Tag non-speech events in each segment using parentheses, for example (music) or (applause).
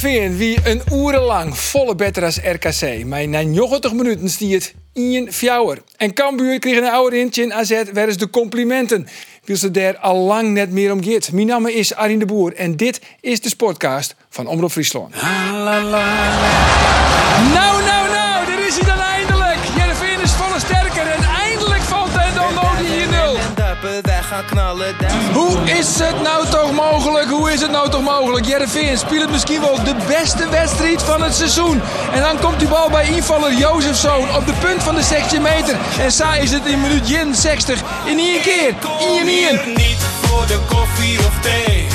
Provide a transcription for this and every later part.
Wie een urenlang volle beter als RKC. Maar na 90 minuten stiet het in fjouwer. En Cambuur kreeg een oude rintje in AZ werden de complimenten. Wil ze daar al lang net meer om gaat. Mijn naam is Arjen de Boer en dit is de sportcast van Omroep Friesland. Nou, nou, Hoe is het nou toch mogelijk? Hoe is het nou toch mogelijk? Jereveen speelt misschien wel de beste wedstrijd van het seizoen. En dan komt die bal bij invaller Jozefzoon op de punt van de 16 meter. En saai is het in minuut 61 in één keer. In één. Niet voor de koffie of thee.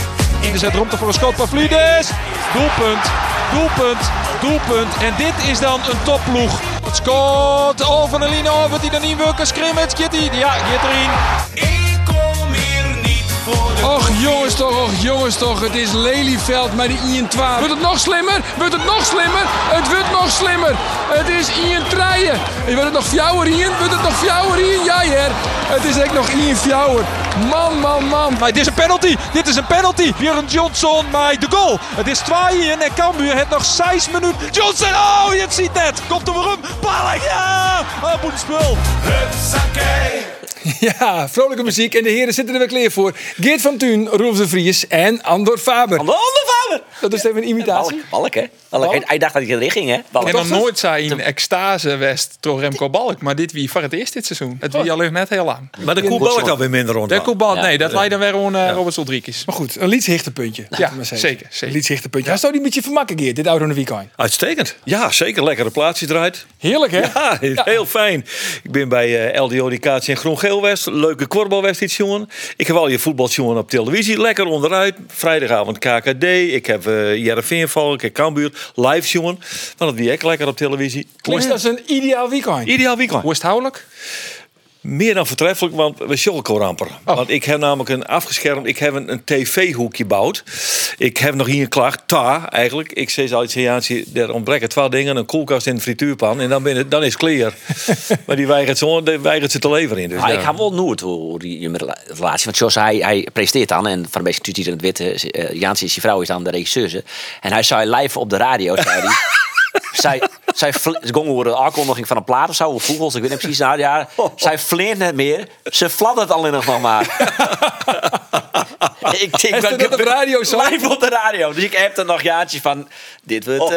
Ingezet ruimte voor een schot van Vlides. Doelpunt, doelpunt, doelpunt. En dit is dan een topploeg. Het scoort over de linie over die dan niet wil. Kitty. Ja, gaat erin. Voor de Och jongens toch, och jongens toch. Het is Lelyveld met die Ian 12. Wordt het nog slimmer? Wordt het nog slimmer? Het wordt nog slimmer. Het is Ian Treien. En wordt het nog fjouwer Ian? Wordt het nog fjouwer Ian? Ja her. Het is echt nog Ian fjouwer. Man, man, man. Maar dit is een penalty. Dit is een penalty. Björn Johnson maar de goal. Het is 2 en Cambuur het nog 6 minuten. Johnson, oh, je het ziet net. Komt er weer om. Balk, ja. Oh. Hupsakee. (laughs) Ja, vrolijke muziek en de heren zitten er weer klaar voor. Geert van Tuin, Rolf de Vries en Andor Faber. Hallo, Dat is even een imitatie. Balk, balk, hè? Balk. Balk? Hij dacht dat hij erin ging, hè? Balk. En nog nooit zei in extase west door Remco Balk. Maar dit wie voor het eerst dit seizoen. Het wie al net heel lang. Maar de koel ik alweer minder rond. De Koebal, Ja. nee, dat leidt dan weer gewoon uh, Robert Soldriekjes. Maar goed, een liedshichtepuntje. Ja, maar zeggen. zeker, zeker. Een liedshichtepuntje. Hij zou die een beetje vermakken, Geert, dit oude weekend. Uitstekend. Ja, zeker. Lekkere plaatsje draait. Heerlijk, hè? Ja, heel fijn. Ik ben bij eh, LD Educatie in Groen-Geel West. Leuke korfbalwedstrijd, jongen. Ik heb al je voetbaljongen op televisie. Lekker onderuit. Vrijdagavond KKD. Ik heb uh, Jereveenval. Ik heb Cambuur. Live, jongen. Van het wie ik lekker op televisie. Klinkt als een ideaal weekend. Ideaal weekend. Hoe is het houdelijk? Meer dan vertreffelijk, want we sjolken ramper. Want ik heb namelijk een afgeschermd, ik heb een, een tv-hoekje gebouwd. Ik heb nog hier een klacht, ta eigenlijk. Ik zei al iets, er ontbreken twee dingen, een koelkast en een frituurpan. En dan, ben het, dan is het clear. (laughs) maar die weigert, zo, die weigert ze te leveren in. Dus Ah, ja. ik ga wel nooit hoe die relatie. Want zoals hij, hij presteert dan. En van een beetje tuut in het witte. Uh, Jaansie is je vrouw, is dan de regisseuse. En hij zei live op de radio. Zei hij, (laughs) zij, zij over de aankondiging van een plaat of zo, of vogels, ik weet niet precies. Nou ja, zij fleert net meer. Ze fladdert alleen nog maar. (laughs) ik denk dat op de radio zo? Live op de radio. Dus ik heb er nog jaartje van. Dit wordt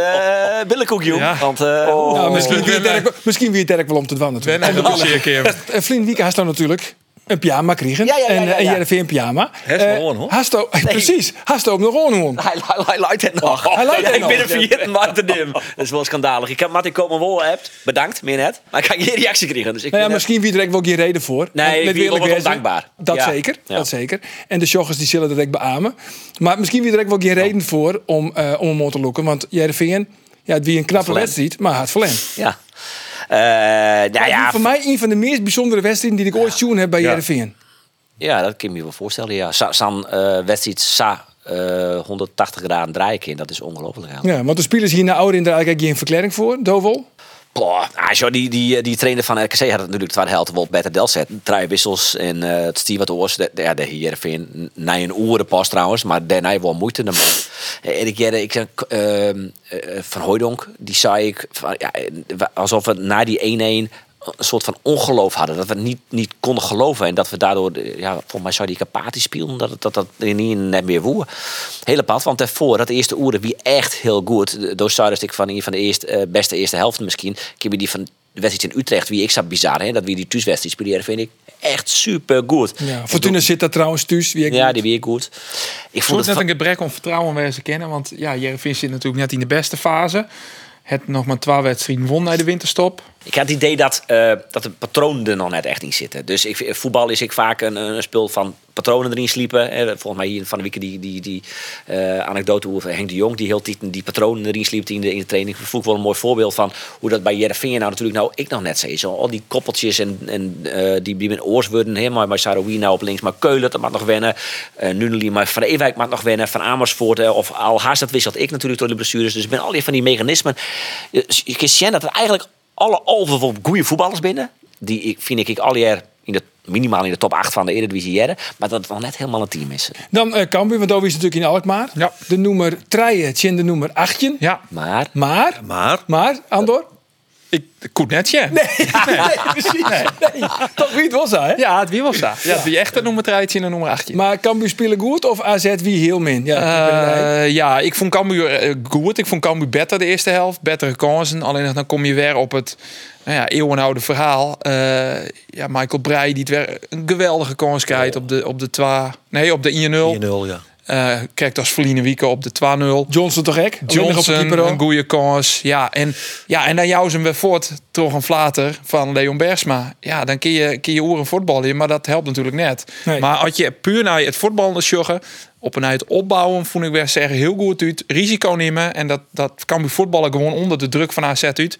uh. Ja. Want, uh, Nou, misschien wie het misschien wel om te dwan Ben natuurlijk. en de plezier keer. En Vlien Wieke had dan natuurlijk een pyjama kregen. Ja, ja, ja, En, ja, eh, en ja. Jereveen een pyjama. Hij is (laughs) nog hoor. Hasto, Precies, Hasto op nog gewoon hoor. Hij, hij, hij luidt het nog. Hij ik ben een vergeten Martin Dat is wel schandalig. Ik heb Martin Komen wel appt. Bedankt, meer net. Maar ik ga geen reactie krijgen. Dus ik Nou ja, ben misschien wie er ook wel geen reden voor. Nee, ik eerlijk wel ondankbaar. Dat Ja. zeker, Ja. dat zeker. En de joggers die zullen dat ook beamen. Maar misschien wie er ook wel geen reden voor om, eh om hem op te lokken. Want Jereveen, ja, het wie een knappe wedstrijd, maar had verlen. Ja. Eh, nou ja, Voor mij een van de meest bijzondere wedstrijden die ik ooit zien heb bij. Jereveen. ja, dat kan je me wel voorstellen. Ja. Sa- San eh wedstrijd Sa eh 180 graden draaien in. Dat is ongelooflijk. Ja. Want de spelers hier naar ouder in eigenlijk geen verklaring voor, Dovel. Boah, ah, zo, die, die, die trainer van RKC had het natuurlijk twee helft wel beter del set. Drie wissels en eh het stier wat oors. De, ja, de hier vind na een oren pas trouwens, maar daarna wel moeite. Dan. En ik jette, ik ehm, eh, van Hooydonk, die zei ik, van, ja, eh, alsof we na die 1-1 een soort van ongeloof hadden. Dat we niet, niet konden geloven. En dat we daardoor, eh, ja, volgens mij zou die kapati spelen. Dat het- dat, dat niet net meer woe. Hele pad. Want daarvoor, dat eerste oeren, wie echt heel goed. Door ik van een van de eerste, eh, beste eerste helft misschien. Ik die van de wedstrijd in Utrecht, wie ik zat bizar. Hè? Dat wie die thuiswedstrijd spelen, vind ik echt super goed. Ja, Fortuna zit daar trouwens thuis. Wie ik Ja, die weer goed. Ik vond wordt het net een gebrek om vertrouwen waar ze kennen. Want ja, Jereveen zit natuurlijk net in de beste fase. Het nog maar 12 wedstrijden won na de winterstop. Ik had het idee dat, eh, dat de patronen er nog net echt in zitten. Dus ik, voetbal is ik vaak een, een spul van patronen erin sliepen. Eh, volgens mij hier van de week die, die, die eh, anekdote over Henk de Jong... die heel die patronen erin sliep in de, in de training. Ik wel een mooi voorbeeld van hoe dat bij Jereveen nou natuurlijk nou ik nog net zei. Zo, al die koppeltjes en, en eh, die, die met oors worden helemaal. Maar Saroui nou op links, maar Keulen dat mag nog wennen. Uh, Nuneli, maar Van Ewijk mag nog wennen. Van Amersfoort eh, of Al Haas, dat wisselt ik natuurlijk door de blessures. Dus ik ben al die van die mechanismen. Je, je dat er eigenlijk alle alve van goede voetballers binnen. Die ik, vind ik al jaar in de, minimaal in de top 8 van de Eredivisie jaren. Maar dat het nog net helemaal een team is. Dan eh Cambuur, want Dovi is natuurlijk in Alkmaar. Ja. De nummer 3, Tjen de nummer 18. Ja, Maar Maar, Maar, maar, Andor? Ik, goed netje. (laughs) Nee, precies. Nee. Toch wie het was, hè? Ja, het wie was dat? Ja, het wie echt een nummer 13 en een nummer 18. Maar Cambuur spelen goed of AZ wie heel min? Ja. Eh, ja, ik vond Cambuur eh, goed. Ik vond Cambuur beter de eerste helft. Betere kansen. Alleen dan kom je weer op het nou ja, eeuwenoude verhaal. Eh, ja, Michael Breij die het weer een geweldige kans krijgt op de, op de 2... Nee, op de 1-0. 1-0, ja. Eh krijgt als Verline Wieke op de 2-0. Johnson toch gek? Op Johnson, een goede kans. Ja, en, ja, en dan jou ze weer voort, toch een flater van Leon Bersma. Ja, dan kun je, kun je oren voetballen, maar dat helpt natuurlijk net. Nee. Maar als je puur naar het voetballen sjoggen, op en uit opbouwen, vond ik weer zeggen heel goed uit. Risico nemen en dat, dat kan bij voetballen gewoon onder de druk van AZ uit.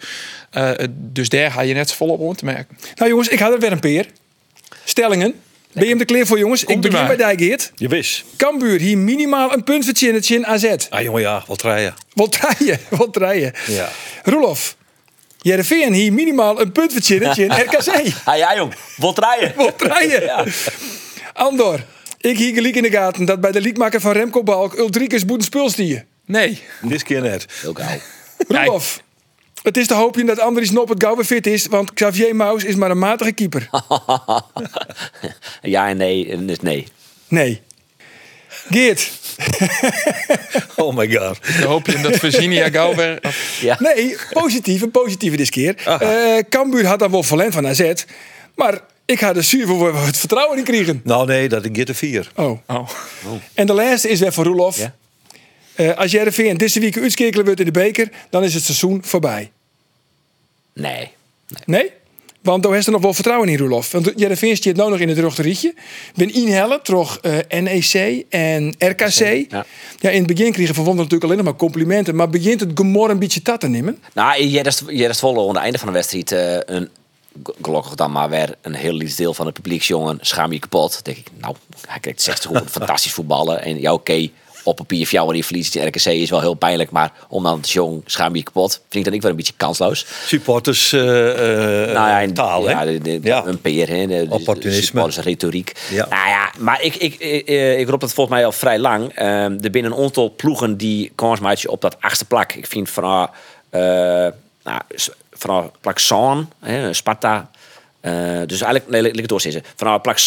Eh, dus daar ga je net volop rond te merken. Nou jongens, ik had er weer een peer. Stellingen. Ben je hem er klaar voor jongens? ik Komt begin maar. bij Dijkgeert. Je wist. Cambuur hier minimaal een punt verzinnen in AZ. Ah jongen, ja, wat rijden. Wat rijden, (laughs) wat rijden. Ja. Roelof. Jereveen hier minimaal een punt verzinnen in (laughs) RKC. ah, ja jong, wat rijden? (laughs) Wat rijden. Andor. Ik hier gelijk in de gaten dat bij de liedmaker van Remco Balk Ulrikes boeten spul stier. Nee, Dit keer net. Heel gauw. Roelof. Het is te hopen dat Andries Nop het gauw weer fit is, want Xavier Maus is maar een matige keeper. (laughs) ja en nee, en dus nee. Nee. Geert. (laughs) Oh my god. dan hoop je dat Virginia gauw weer... (laughs) Ja. Nee, positief. Een positieve dit keer. Eh Cambuur had dan wel verlend van AZ. Maar ik had er zuur voor het vertrouwen in kregen. Nou nee, dat ik de vier. Oh. Oh. En de laatste is weer voor Roelof. Ja. Eh, als Jereveen deze week uitskekelen wordt in de beker, dan is het seizoen voorbij. Nee. Nee? Want daar heeft er nog wel vertrouwen in, Roelof. Want Jereveen staat nou nog in het rechterrietje. Ben inhellen, toch eh, NEC en RKC. Ja. Ja. in het begin kregen Van Wonder natuurlijk alleen nog maar complimenten. Maar begint het gemor een beetje tat te nemen? Nou, Jerest Jerest Volle aan het einde van de wedstrijd eh, een gelukkig dan maar weer een heel lief deel van het publiek jongen schaam je kapot. denk ik, nou, hij kijkt 60 goed, fantastisch voetballen en ja oké. Op papier voor jou en die verliest in RKC is wel heel pijnlijk, maar om dan te jong schaam je kapot, vind ik dan ik wel een beetje kansloos. Supporters eh, Nou ja, taal, ja, hè? de, de- Ja. een PR, hè, de, de- Opportunisme. de retoriek. Ja. Nou ja, maar ik, ik, ik, eh, ik roep dat volgens mij al vrij lang. Ehm, er binnen een aantal ploegen die kans maken op dat achtste plak. Ik vind vanaf, eh nou, vanaf plak Sparta. dus eigenlijk, nee, laat ik het. Vanaf plak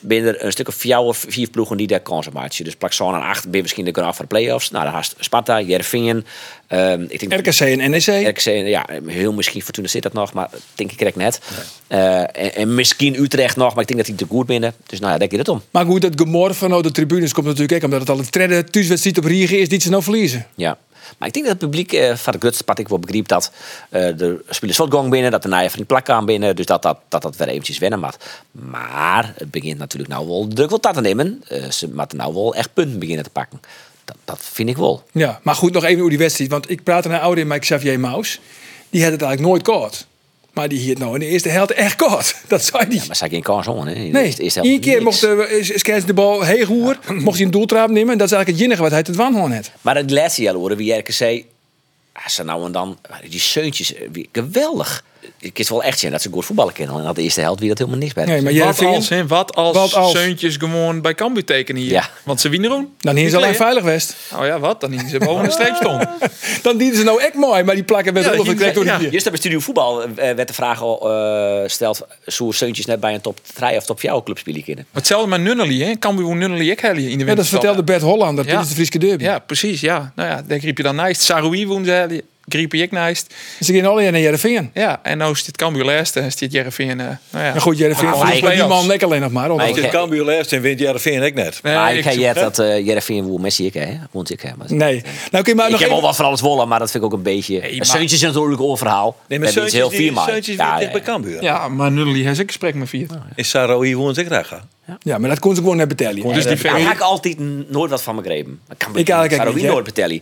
ben er een stuk of vier of vier ploegen die daar kansen maken. Dus plak Zaan en acht ben je misschien de graaf voor de play-offs. Nou, dan haast Sparta, Jervingen. ehm ik denk RKC en NEC. RKC, ja, heel misschien Fortuna zit dat nog, maar denk ik net. Eh, en, en misschien Utrecht nog, maar ik denk dat die te goed binnen. Dus nou ja, denk je het om. Maar goed, het gemor vanuit de tribunes komt natuurlijk ook omdat het al het derde thuiswedstrijd op Riegen is die ze nou verliezen. Ja. Maar ik denk dat het publiek eh, van de ik wel begreep dat eh de spelers slotgang binnen, dat de naaien van die plak aan binnen, dus dat dat, dat, dat weer eventjes wennen mag. Maar het begint natuurlijk nou wel druk wat te nemen. Eh, ze moeten nou wel echt punten beginnen te pakken. Dat, dat vind ik wel. Ja, maar goed, nog even over die wedstrijd. Want ik praatte naar ouder met Xavier Maus. Die had het eigenlijk nooit gehad. Maar die hield nou in de eerste helft echt kort. (laughs) Dat zei hij. Maar zij geen kans om, de Nee, één keer mocht Skens de bal heel hoer, mocht hij een doeltrap nemen. En dat is eigenlijk het enige wat hij te dwan had net. Maar het laatste jaar horen wie RKC. Als ze nou en dan. Die seuntjes. wie- Geweldig. Ik is wel echt zien dat ze goed voetballen kunnen. En dat de eerste helft wie dat helemaal niks bij. Nee, maar Wat als? Wat als, Wat als? Seuntjes gewoon bij Cambuur tekenen hier? Ja. Want ze winnen doen. dan hier is alleen veilig West. Oh ja, wat? Dan hier ze boven de streep stond. (laughs) Dan dienen ze nou echt mooi, maar die plakken Ja, wel verkrekt door ja. Juist bij Studio Voetbal eh, werd de vraag al eh, stelt. Zo'n Seuntjes net bij een top 3 of top 4 club spelen kunnen. Hetzelfde met Nunnely, hè? Cambuur won Nunnely ik hellie in de Ja, dat vertelde Bert Hollander Ja. tijdens de Friese derby. Ja, precies, ja. Nou ja, daar riep je dan naast. Saroui woon ze hellie. Griep ik naast. Ze gaan alle naar Jereveen. Ja, en nou is dit Cambuur laatste en zit Jereveen. eh nou ja. Ja, goed, Jereveen Ah, ik- die man lekker alleen nog maar. Ik- Als je Cambuur leest en wint Jereveen ik net. Nee, maar ik ik heb jet dat uh, Jereveen woel Messi ik hè, wond ik hè. Maar- Nee. Nou, kun je maar Ik nog heb wel even... wat van alles wollen, maar dat vind ik ook een beetje. Seuntje is natuurlijk een verhaal. Nee, maar Seuntjes heel vier maar. Seuntjes bij Cambuur. Ja, maar Nulli heeft ik gesprek met vier. Is Saroui hoe ons ik graag gaan? Ja, maar dat kon ze gewoon net betalen. Dus die Daar heb ik altijd nooit wat van begrepen. Ik kan Ik eigenlijk niet, nooit vertellen.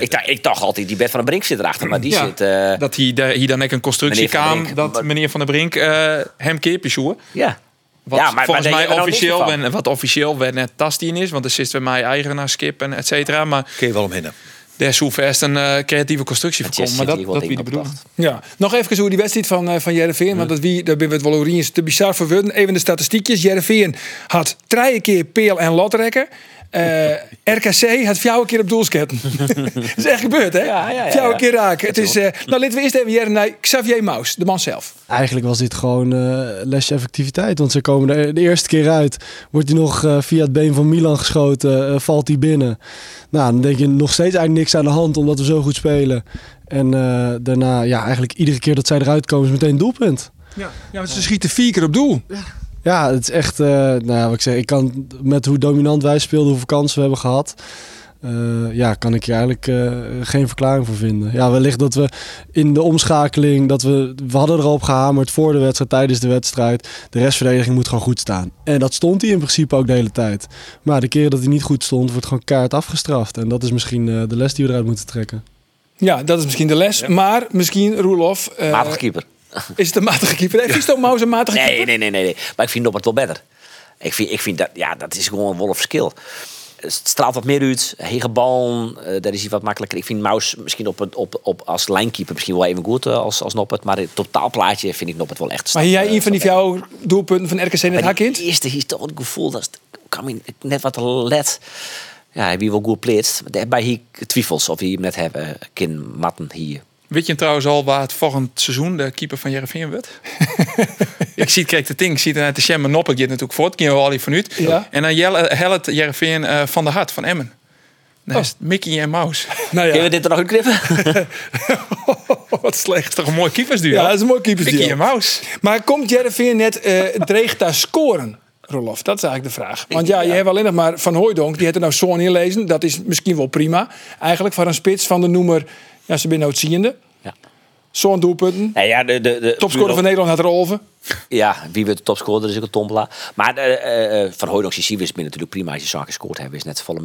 Ik, dacht- ik dacht altijd, die Bert van den Brink zit erachter, maar die Ja, zit... eh, dat hij, de, hier dan ook een constructie kwam dat meneer Van der Brink eh, hem zoer. ja. Wat ja, maar, volgens maar mij officieel, ben, wat officieel wel net tastien is, want er zit bij mij eigenaarskip en et cetera. Maar Kun je wel omheen. Daar is vast een eh, creatieve constructie voor Jess komen. Maar dat, dat wat wie de bedoeling. Ja, nog even hoe die wedstrijd van, eh van Jereveen, want dat wie, daar ben we het wel over eens te bizar voor worden. Even de statistiekjes. Jereveen had drie keer peel en lotrekken. Eh, RKC had vier keer op doelsketten. dat (laughs) is echt gebeurd, hè? Ja, ja, ja, Vier ja. keer raken. Het is, eh, nou, laten we eerst even jaren naar Xavier Maus, de man zelf. Eigenlijk was dit gewoon eh lesje effectiviteit. Want ze komen er de eerste keer uit. Wordt hij nog via het been van Milan geschoten. valt hij binnen. Nou, dan denk je nog steeds eigenlijk niks aan de hand. Omdat we zo goed spelen. En eh, daarna, ja, eigenlijk iedere keer dat zij eruit komen is meteen een doelpunt. Ja, ja want ze schieten vier keer op doel. Ja, het is echt, eh, nou ja, wat ik zeg, ik kan met hoe dominant wij speelden, hoeveel kansen we hebben gehad. eh, ja, kan ik hier eigenlijk eh, geen verklaring voor vinden. Ja, wellicht dat we in de omschakeling, dat we, we hadden erop gehamerd voor de wedstrijd, tijdens de wedstrijd. De restverdediging moet gewoon goed staan. En dat stond hij in principe ook de hele tijd. Maar de keren dat hij niet goed stond, wordt gewoon kaart afgestraft. En dat is misschien eh, de les die we eruit moeten trekken. Ja, dat is misschien de les. Maar misschien, Roelof, eh, Matige keeper. Is het een matige keeper. Heeft Visto Maus een matige Nee, keeper? nee, nee, nee, nee. Maar ik vind Noppert wel beter. Ik vind, ik vind dat, ja, dat is gewoon een wolf skill. Het straalt wat meer uit. Hege bal, eh, daar is hij wat makkelijker. Ik vind Maus misschien op, op, op, als lijnkeeper misschien wel even goed eh, als, als Noppert. Maar in het totaalplaatje vind ik Noppert wel echt Maar jij eh, een van die jouw doelpunten van RKC net hak in? eerste, hier is toch het gevoel dat me net wat let. Ja, hij wie wel goed. Maar daarbij hier twijfels of hij hem net hebben kin matten hier. Weet je trouwens al waar het volgend seizoen de keeper van Jereveen wordt? ik zie, kijk, de ding, ik zie het uit de Shem Noppert je natuurlijk voort. Ken je wel al van uit. Ja. En dan helpt Jereveen eh, van de Hart van Emmen. Is het Mickey en Maus. (laughs) Nou Kunnen ja, we dit er nog uitknippen? (laughs) wat slecht. is toch een mooi keepersduo? Ja, dat is een mooi Mickey en. Maus. Maar komt Jereveen net eh dreigt daar scoren? Rolof, dat is eigenlijk de vraag. Want ja, je hebt alleen nog maar Van Hooijdonk, die heeft er nou zo'n inlezen. Dat is misschien wel prima. Eigenlijk voor een spits van de noemer, ja, ze binnen het ziende. Ja. Zo'n doelpunten. Nee, ja, de, de, de, Topscorer van Nederland had over. Ja, wie wordt de topscorer? Dat is ook een tombola. Maar eh, eh, van Hooydonk is natuurlijk prima als je zaken gescoord hebben. Is net volle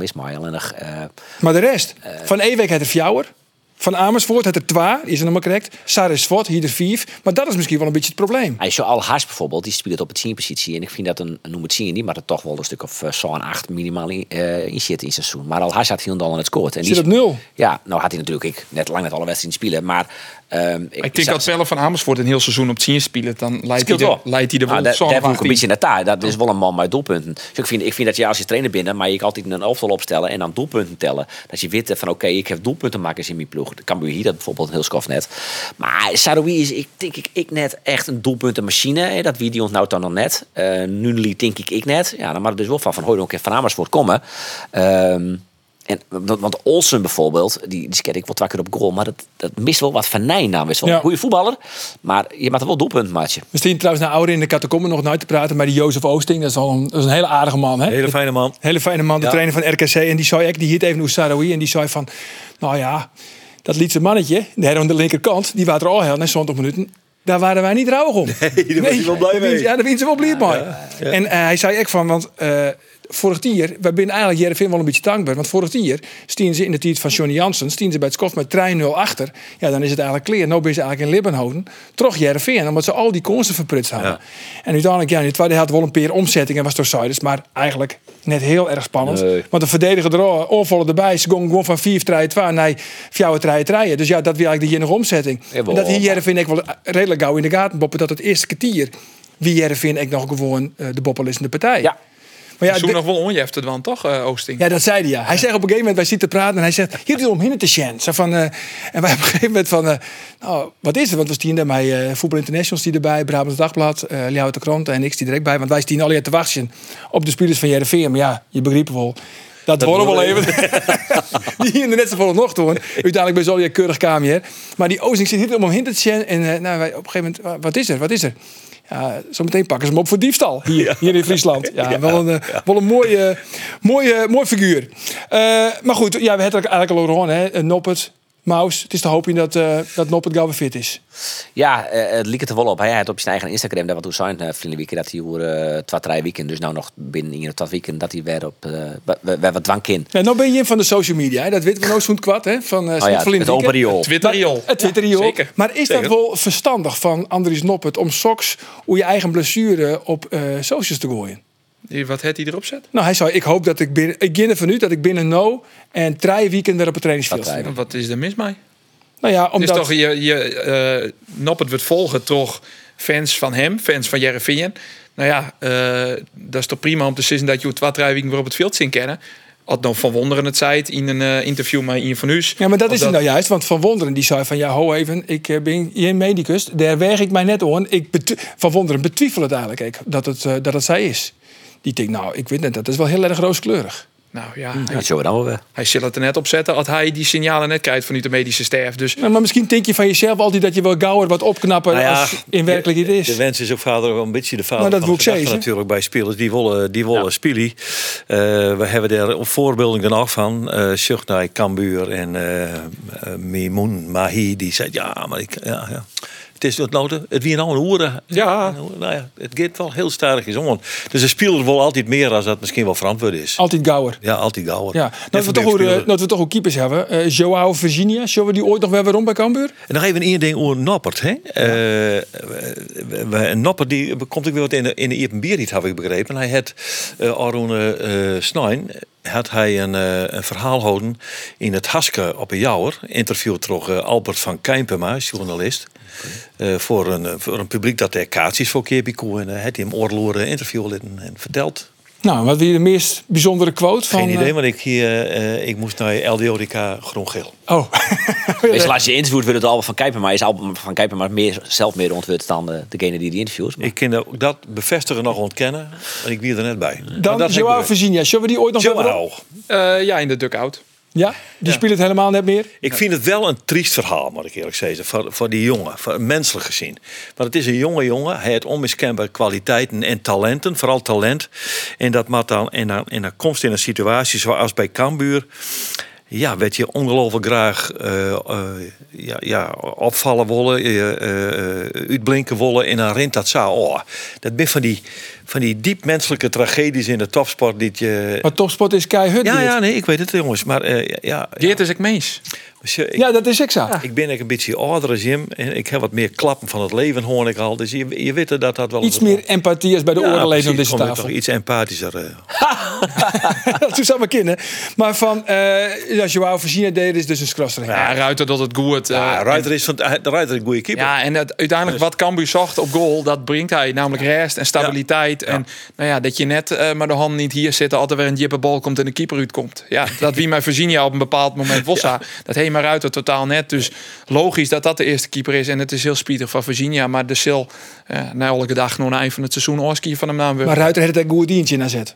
nog, eh, Maar de rest. Van Ewek had er Fjouwer. Van Amersfoort had er Twa, is het maar correct. Saris Svot, hier er vijf. Maar dat is misschien wel een beetje het probleem. hij is zo al Haas bijvoorbeeld, die speelt op het 10 positie. En ik vind dat een, noem het 10 niet, maar er toch wel een stuk of eh, zo'n 8 minimaal in, eh, in zit in het seizoen. Maar al Haas had heel dan het scoort. En die Zit op nul. Ja, nou had hij natuurlijk ik, net lang net alle wedstrijden spelen. Maar ehm, Ik denk dat Pelle van Amersfoort een heel seizoen op het zien spelen. Dan leidt hij de, wel. leidt hij de Ah, daar heb ik een 18. beetje naar. Dat is wel een man met doelpunten. Dus ik vind, ik vind dat je als je trainer bent, maar je kan altijd een elftal opstellen en dan doelpunten tellen. Dat je weet van oké, ik heb doelpuntenmakers in mijn ploeg. Dat kan hier dat bijvoorbeeld heel skof net. Maar Saroui is, ik denk ik, ik net echt een doelpuntenmachine. Hè. Dat wie die onthoudt dan nog net. Eh nu denk ik ik net. Ja, dan mag het dus wel van Van Hooydonk en Van Amersfoort komen. Ehm, en, want, Olsen bijvoorbeeld, die, die sket ik wel twee keer op goal. Maar dat, dat mist wel wat van Nijn nou. Is wel Ja. een goede voetballer. Maar je maakt er wel doelpunten, maatje. We staan trouwens naar ouder in de catacomben nog nooit te praten. Maar die Jozef Oosting, dat is, al een, dat is een hele aardige man. Hè? Hele fijne man. Hele fijne man, de Ja. trainer van RKC. En die zei ik, die hield even hoe Sarawi. En die zei van, nou ja, dat Lietse mannetje, daar aan de linkerkant, die waren er al heel na 20 minuten. Daar waren wij niet rouwig om. Nee, daar was hij wel blij (laughs) mee. Ja, daar wint ze wel blij mee. En eh, hij zei ik van, want eh, vorig jaar, we zijn eigenlijk Jereveen wel een beetje dankbaar. Want vorig jaar stien ze in de tijd van Johnny Jansen, stien ze bij het skof met 3-0 achter. Ja, dan is het eigenlijk clear. Nou ben ze eigenlijk in Libbenhouden. Toch Jereveen, omdat ze al die kansen verprutst hadden. Ja. En uiteindelijk, ja, in de tweede helft wel een paar omzettingen was door Siders, maar eigenlijk net heel erg spannend. Nee. Want de verdediger er al onvallen erbij. Ze gingen gewoon van 4 3 2 naar 4 3 3 Dus ja, dat wil eigenlijk de enige omzetting. Ja, en dat hier vind ik wel redelijk gauw in de gaten boppen dat het eerste kwartier wie Jereveen ik nog gewoon eh, de boppelissende partij. Ja. Maar ja, Zoek nog wel onjeft het dan toch, eh, Oosting? ja, dat zei hij ja. Hij zegt op een gegeven moment, wij zitten te praten en hij zegt, hier doe om hinnen te sjen. Zo van, eh, en wij (laughs) op een gegeven moment van, eh, nou, wat is het? Want we stien daarmee eh Voetbal Internationals die erbij, Brabants Dagblad, Ljouwt de Krant en ik die direct bij. Want wij stien al te wachten op de spelers van Jereveen. Maar ja, je begreep wel, Dat, Dat worden we wel even. (laughs) die hier in de net zo nog doen. Uiteindelijk ben je je keurig kamer. Maar die Ozing zit hier om heen te zien. En nou, wij, op een gegeven moment, wa- wat is er? Wat is er? Ja, zometeen pakken ze hem op voor diefstal. Hier, hier in Friesland. Ja, wel een, eh, wel een mooie, mooie, mooi figuur. Eh, maar goed, ja, we hebben het eigenlijk al over hè. Eh, Noppert, Maus. Het is te hopen dat, eh dat Noppert gauw weer fit is. Ja, eh, het liep het er wel op. Hij had op zijn eigen Instagram daar wat toen zijn uh, vrienden weekend dat hij over eh twee, drie weken, dus nou nog binnen in twee weken, dat hij weer op eh, we- we- weer wat dwang in. Ja, nou ben je in van de social media. Hè? Dat weten we nou zo'n kwad. Hè? Van, eh Oh ja, het open riool. Twitter riool. Het Twitter riool. Zeker. Maar is dat wel verstandig van Andries Noppert om soks hoe je eigen blessure op eh socials te gooien? Wat had hij erop zet? Nou, hij zei: Ik hoop dat ik binnen. Ik begin ervan uit dat ik binnen no en drie weekend weer op het trainingsveld Wat, Wat is er mis mee? Nou ja, Het omdat. is toch je, je eh Noppert wordt volgen toch fans van hem, fans van Jereveen. Nou ja, eh, dat is toch prima om te zien dat je twee, drie weken weer op het veld zien kennen. Had dan van Wonderen het zei het in een eh, interview met Ian van Huus. Ja, maar dat is het nou juist. Want Van Wonderen die zei van ja, ho even, ik ben geen medicus. Daar weeg ik mij net aan. Ik van Wonderen betwijfel het eigenlijk ik, dat, het, dat het zij is. Die denkt, nou, ik weet net, dat is wel heel erg rooskleurig. Nou ja, Dat hij, zullen we dan wel weer. hij zal het er net op zetten als hij die signalen net krijgt vanuit de medische staf. Dus Nou, maar misschien denk je van jezelf altijd dat je wel gauwer wat opknappen Nou ja, als in werkelijkheid De is. wens is ook vader wel een beetje de vader Maar dat van wil ik gedachten zeggen. natuurlijk bij spelers die willen, die willen spelen. Eh, we hebben daar voorbeelden af van. eh Sjuchtnij, Cambuur en Mimoun Mahi. Die zei ja, maar ik, ja, ja. Het is wat nodig. Het wie nou een oeren. Ja. Nou ja, het gaat wel heel sterk is om. Dus een speler wil altijd meer als dat misschien wel verantwoord is. Altijd gauwer. Ja, altijd gauwer. Ja, dat we, toch ook, eh, dat we toch ook keepers hebben. Eh Joao Virginia, zullen we die ooit nog wel weer rond bij Cambuur? En nog even één ding over Noppert. Hè? Eh, we- we- Noppert die komt ook weer wat in de, in de heb ik begrepen. Hij had uh, Arun uh, Snijn had hij een, eh, een verhaal houden in het Haske op een Jouwer. Interview toch eh, Albert van Kijpema, journalist. Eh, voor, een, voor een publiek dat er kaartjes voor Kepico. En uh, hij hem oorloren interview en, en verteld. Nou, wat weer de meest bijzondere quote van... Geen idee, eh, want ik, hier, eh, ik moest naar LDODK groen-geel. Oh, Meestal (laughs) als je interviewt wordt het Albert van Kijpen, maar is Albert van Kijpen maar meer, zelf meer ontwikt dan de, degene die die interviews. Maar Ik kan ook dat bevestigen nog ontkennen, want ik wie er net bij. Dan Joao Virginia, zullen we die ooit nog wel? Joao. eh, ja, in de dugout. Ja, die speelt het helemaal net meer. Ik vind het wel een triest verhaal, moet ik eerlijk zeggen, voor, voor die jongen, voor, menselijk gezien. Want het is een jonge jongen, hij heeft onmiskenbare kwaliteiten en talenten, vooral talent. En dat maakt dan, en dan, en dan komt in een situatie zoals bij Cambuur. Ja, werd je ongelooflijk graag eh, eh, ja, ja, opvallen willen, eh, eh, uitblinken willen. En dan rent dat zo. Oh, dat ben van die, van die diep menselijke tragedies in de topsport. Die je... Maar topsport is keihard. Ja, dit. ja, nee, ik weet het jongens. Maar eh, ja, Geert is ik mens. ja, ik, ja, dat is ik zo. ik ben een beetje ouder als Jim. En ik heb wat meer klappen van het leven, hoor ik al. Dus je, je weet dat dat wel... Iets meer empathie als bij de ja, oorleden op deze tafel. toch iets empathischer. eh. (laughs) dat zou maar kennen. Maar van, eh ja, Joao Virginia deed is dus een scrosser. Ja, Ruiter dat het goed. eh, Ja, Ruiter is van de Ruiter is een goede keeper. Ja, en het, uiteindelijk wat Cambuur zocht op goal, dat brengt hij. Namelijk rest en stabiliteit. En nou ja, dat je net eh maar de hand niet hier zit, altijd weer een jippe bal komt en de keeper uitkomt. Ja, (laughs) dat wie mij Virginia op een bepaald moment Vossa. Dat heet maar Ruiter totaal net. Dus logisch dat dat de eerste keeper is. En het is heel spietig van Virginia. Maar de Sil, uh, na elke dag nog een eind van het seizoen Orski van hem naam weer. Maar Ruiter heeft het een goed dientje naar zet.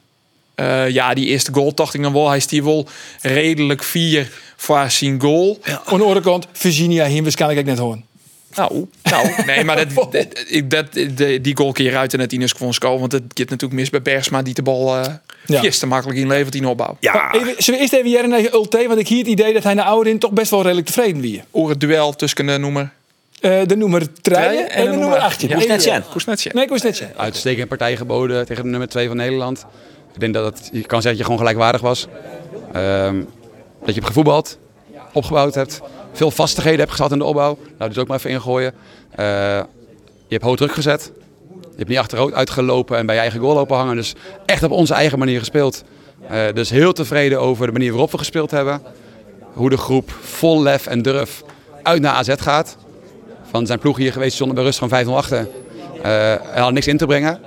Uh, ja, die eerste goal dacht ik dan wel. Hij is die wel redelijk vier voor zijn goal. Ja. Aan de andere kant, Virginia hier waarschijnlijk net hoorn. Nou, nou, (laughs) nee, maar dat, (laughs) dat, die goal keer uit en het Ines gewoon scoren. Want het gaat natuurlijk mis bij Bergsma die de bal uh, ja. te makkelijk inlevert in opbouw. Ja. Even, zullen we eerst even jaren naar Ulte? Want ik hier het idee dat hij naar Ouderin toch best wel redelijk tevreden wie. Over het duel tussen de noemer... Uh, de nummer 3 en, en, de nummer 18. Ja. Koesnetje. Koesnetje. Nee, Koesnetje. Uitstekende partij geboden tegen de nummer 2 van Nederland. Ik denk dat het, je kan zeggen dat je gewoon gelijkwaardig was. Um, dat je hebt gevoetbald, opgebouwd hebt, veel vastigheden hebt gehad in de opbouw. Nou, dus ook maar even ingooien. Uh, je hebt hoog druk gezet. Je hebt niet achteruit uitgelopen en bij je eigen goal lopen hangen. Dus echt op onze eigen manier gespeeld. Uh, dus heel tevreden over de manier waarop we gespeeld hebben. Hoe de groep vol lef en durf uit naar AZ gaat. Van zijn ploeg hier geweest zonder bij rust van 5-0 achter. En had niks in te brengen.